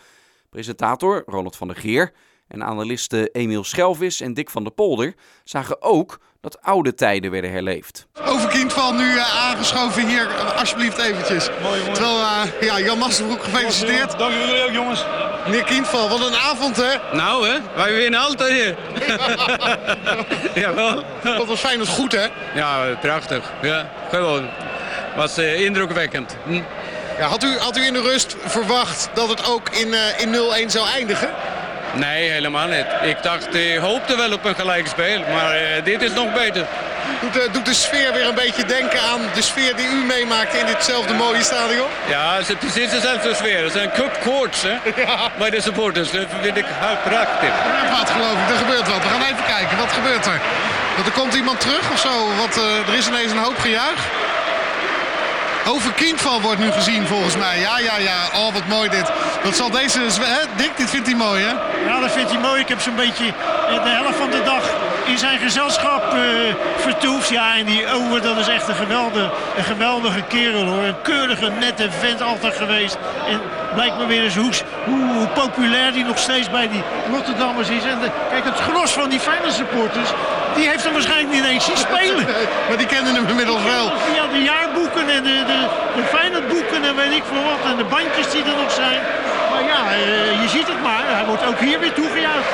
Presentator Ronald van der Geer en analisten Emiel Schelvis en Dick van der Polder zagen ook dat oude tijden werden herleefd. Overkindval nu uh, aangeschoven hier, uh, alsjeblieft eventjes. Mooi, mooi. Terwijl, uh, ja, Jan Masterbroek gefeliciteerd. Dank jullie ook jongens. Meneer Kindval, wat een avond hè? Nou hè, wij winnen altijd hier. Jawel. Dat was fijn, dat goed hè? Ja, prachtig. Ja, gewoon. Was uh, indrukwekkend. Hm? Ja, had, u, had u in de rust verwacht dat het ook in, uh, in 0-1 zou eindigen? Nee, helemaal niet. Ik dacht, ik hoopte wel op een gelijkspel, maar uh, dit is nog beter. Doet de, doet de sfeer weer een beetje denken aan de sfeer die u meemaakte in ditzelfde mooie stadion? Ja, het is precies dezelfde sfeer. Het zijn cup courts hè, ja. bij de supporters. Dat vind ik prachtig. Er wat geloof ik, er gebeurt wat. We gaan even kijken, wat gebeurt er? Want er komt iemand terug of zo, wat, uh, er is ineens een hoop gejuich. Over kindval wordt nu gezien volgens mij. Ja, ja, ja. Oh, wat mooi dit. Dat zal deze... Hè? Dit vindt hij mooi, hè? Ja, dat vindt hij mooi. Ik heb zo'n beetje de helft van de dag in zijn gezelschap uh, vertoefd. Ja, en die over, dat is echt een geweldige, een geweldige kerel, hoor. Een keurige, nette vent altijd geweest. En blijkt me weer eens hoe, hoe, populair die nog steeds bij die Rotterdammers is. En de, kijk, het gros van die Feyenoord supporters, die heeft hem waarschijnlijk niet eens zien spelen. maar die kennen hem inmiddels wel. Ja, de jaarboeken en de, de, de Feyenoordboeken en weet ik veel wat. En de bandjes die er nog zijn. Maar ja, uh, je ziet het maar. Hij wordt ook hier weer toegejuicht.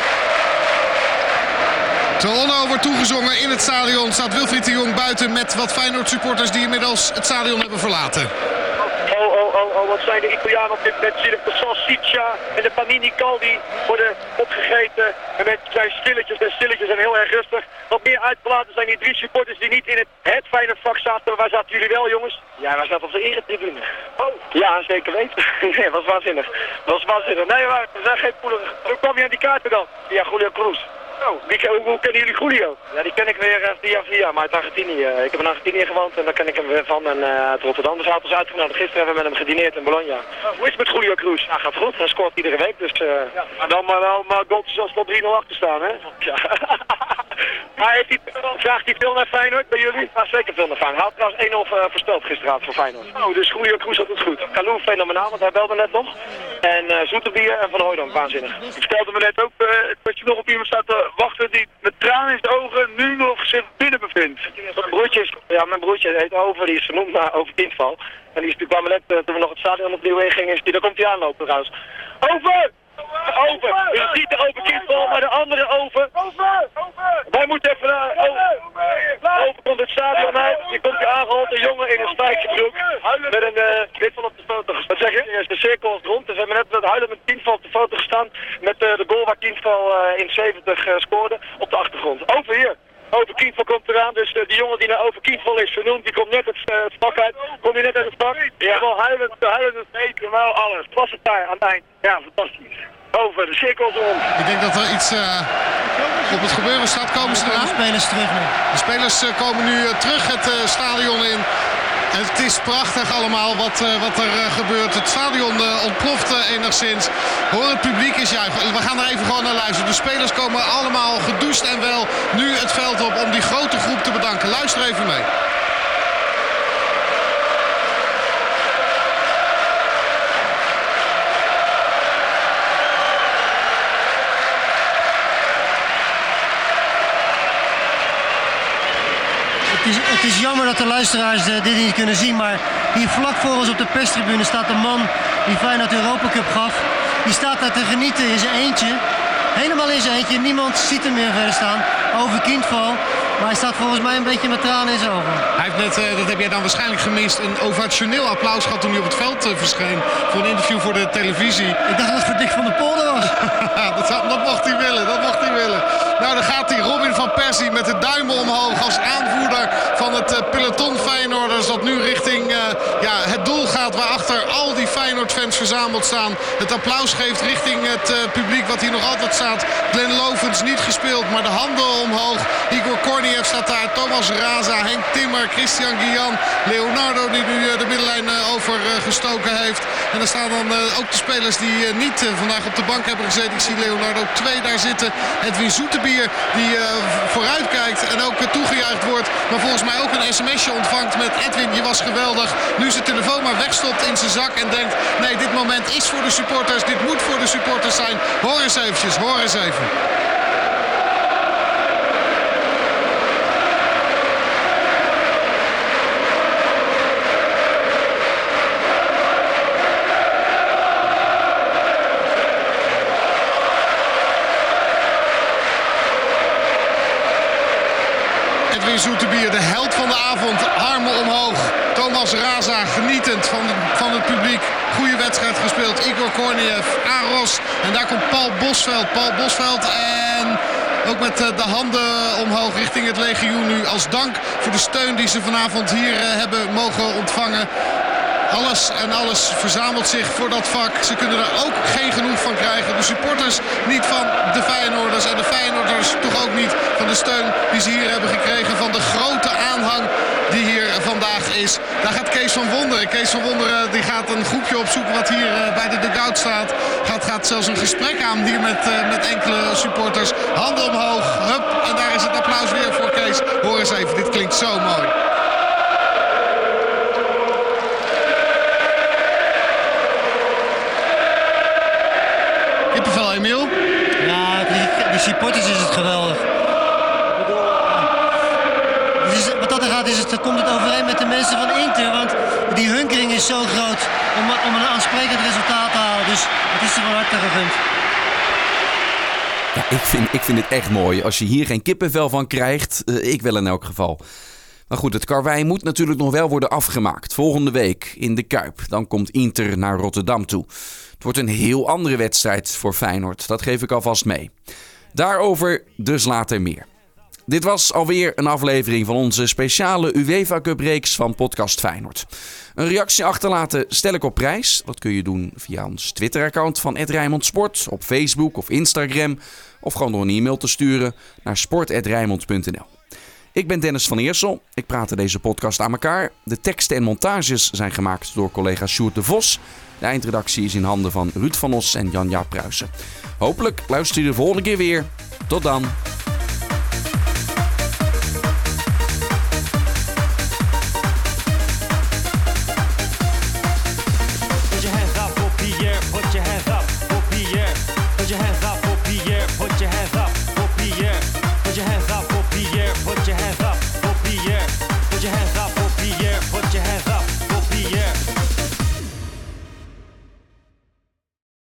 Terwijl wordt toegezongen in het stadion staat Wilfried de Jong buiten met wat Feyenoord supporters die inmiddels het stadion hebben verlaten. Wat zijn de Italianen op dit moment. De salsiccia en de panini caldi worden opgegeten. En met zijn stilletjes en stilletjes en heel erg rustig. Wat meer uitgelaten zijn die drie supporters die niet in het, het fijne vak zaten. Maar waar zaten jullie wel, jongens? Ja, wij zaten op de eretribune. Oh. Ja, zeker weten. nee, was waanzinnig. was waanzinnig. Nee, maar we zijn geen poeder. Hoe kwam je aan die kaarten dan? Ja, Julio Cruz. Oh, wie, hoe, hoe kennen jullie Julio? Ja, die ken ik weer uh, via via, maar uit Argentinië. ik heb in Argentinië gewoond en daar ken ik hem weer van. En uh, uit Rotterdam. Dus hij had ons uitgenodigd. Gisteren hebben we met hem gedineerd in Bologna. Oh, hoe is het met Julio Cruz? Ja, gaat goed. Hij scoort iedere week. Dus, uh... ja, maar dan maar wel maar goals zoals tot 3-0 achter staan, hè? Ja. maar heeft vraagt hij veel naar Feyenoord bij jullie? Ja, zeker veel naar Feyenoord. Hij had trouwens 1-0 uh, voorspeld gisteravond voor Feyenoord. Oh, dus Julio Cruz had het goed. Kalou fenomenaal, want hij belde net nog. En uh, Zoeterbier en Van Hooydonk, waanzinnig. Ik stelde me net ook dat je nog op iemand staat te wachten die met tranen in zijn ogen nu nog zich binnen bevindt. Mijn broertje, is, ja, mijn broertje heet Over, die is vernoemd naar Over Kindval. En die is natuurlijk kwam net, uh, toen we nog het stadion opnieuw in gingen, is die, daar komt hij aanlopen trouwens. Over! Over! Je ziet de over kindval, maar de andere over. Over! Wij moeten even naar over. Over komt het stadion uit. Je komt hier aangehaald, een jongen in een spijkerbroek. Met een uh, dit van op de foto gestaan. Wat zeg je? De cirkel is rond. Dus we hebben net met huilen met Kindval op de foto gestaan. Met uh, de goal waar uh, in 70 uh, scoorde op de achtergrond. Over hier. Over Kienval komt eraan, dus uh, die jongen die naar Over Kienval is vernoemd, die komt net het, uh, het vak uit. Kom je net uit het vak? Ja. Wel huilend, huilend het eten, wel alles. Was het daar aan het eind? Ja, fantastisch. Over, de cirkels om. Ik denk dat er iets uh, op het gebeuren staat. Komen ze eraan? De spelers terug nu. De spelers komen nu terug het stadion in. Het is prachtig allemaal wat, uh, wat er uh, gebeurt. Het stadion uh, ontploft enigszins. Hoor, het publiek is juichen. We gaan er even gewoon naar luisteren. De spelers komen allemaal gedoucht en wel nu het veld op om die grote groep te bedanken. Luister even mee. Het is, het is, jammer dat de luisteraars uh, dit niet kunnen zien, maar hier vlak voor ons op de perstribune staat een man die Feyenoord Europa Cup gaf. Die staat daar te genieten in zijn eentje. Helemaal in zijn eentje, niemand ziet hem meer verder staan. Over kindval. Maar hij staat volgens mij een beetje met tranen in zijn ogen. Hij heeft net, uh, dat heb jij dan waarschijnlijk gemist, een ovationeel applaus gehad toen hij op het veld uh, verscheen. Voor een interview voor de televisie. Ik dacht dat het voor Dick van der Polder was. dat mocht hij willen, dat mocht hij willen. Nou, dan gaat hij Robin van Persie met de duimen omhoog als aanvoerder van het uh, peloton Feyenoorders. Dat nu richting ja, het doel gaat waarachter al die Feyenoord-fans verzameld staan. Het applaus geeft richting het publiek wat hier nog altijd staat. Glenn Lovens niet gespeeld, maar de handen omhoog. Igor Korniev staat daar. Thomas Raza, Henk Timmer, Christian Guian. Leonardo die nu de middenlijn overgestoken heeft. En er staan dan ook de spelers die niet vandaag op de bank hebben gezeten. Ik zie Leonardo 2 daar zitten. Edwin Zoetebier die vooruit kijkt en ook toegejuicht wordt. Maar volgens mij ook een sms'je ontvangt met Edwin, je was geweldig. Nu zijn telefoon maar wegstopt in zijn zak en denkt... nee, dit moment is voor de supporters, dit moet voor de supporters zijn. Hoor eens eventjes, hoor eens even. Avond, armen omhoog. Thomas Raza genietend van, van het publiek. Goede wedstrijd gespeeld. Igor Korniev, Aros. En daar komt Paul Bosveld. Paul Bosveld en ook met de handen omhoog richting het legioen nu. Als dank voor de steun die ze vanavond hier hebben mogen ontvangen. Alles en alles verzamelt zich voor dat vak. Ze kunnen er ook geen genoeg van krijgen. De supporters niet van de Feyenoorders. En de Feyenoorders toch ook niet van de steun die ze hier hebben gekregen. Van de grote die hier vandaag is. Daar gaat Kees van Wonderen. Kees van Wonderen die gaat een groepje opzoeken wat hier bij de dugout staat. Gaat, gaat zelfs een gesprek aan hier met, met enkele supporters. Handen omhoog. Hup. En daar is het applaus weer voor Kees. Hoor eens even. Dit klinkt zo mooi. Kippenvel, Emiel? Ja, die supporters is het geweldig. Is, het, komt het overeen met de mensen van Inter. Want die hunkering is zo groot om, een aansprekend resultaat te halen. Dus het is er van harte gegund. Ja, ik vind, ik vind het echt mooi. Als je hier geen kippenvel van krijgt, uh, ik wel in elk geval. Maar goed, het karwei moet natuurlijk nog wel worden afgemaakt. Volgende week in de Kuip. Dan komt Inter naar Rotterdam toe. Het wordt een heel andere wedstrijd voor Feyenoord. Dat geef ik alvast mee. Daarover dus later meer. Dit was alweer een aflevering van onze speciale UEFA Cup reeks van Podcast Feyenoord. Een reactie achterlaten stel ik op prijs. Dat kun je doen via ons Twitter-account van Rijnmond Sport, op Facebook of Instagram, of gewoon door een e-mail te sturen naar sport.rijnmond.nl. Ik ben Dennis van Eersel. Ik praat deze podcast aan elkaar. De teksten en montages zijn gemaakt door collega Sjoerd de Vos. De eindredactie is in handen van Ruud van Os en Jan-Jaap Pruisen. Hopelijk luister je de volgende keer weer. Tot dan.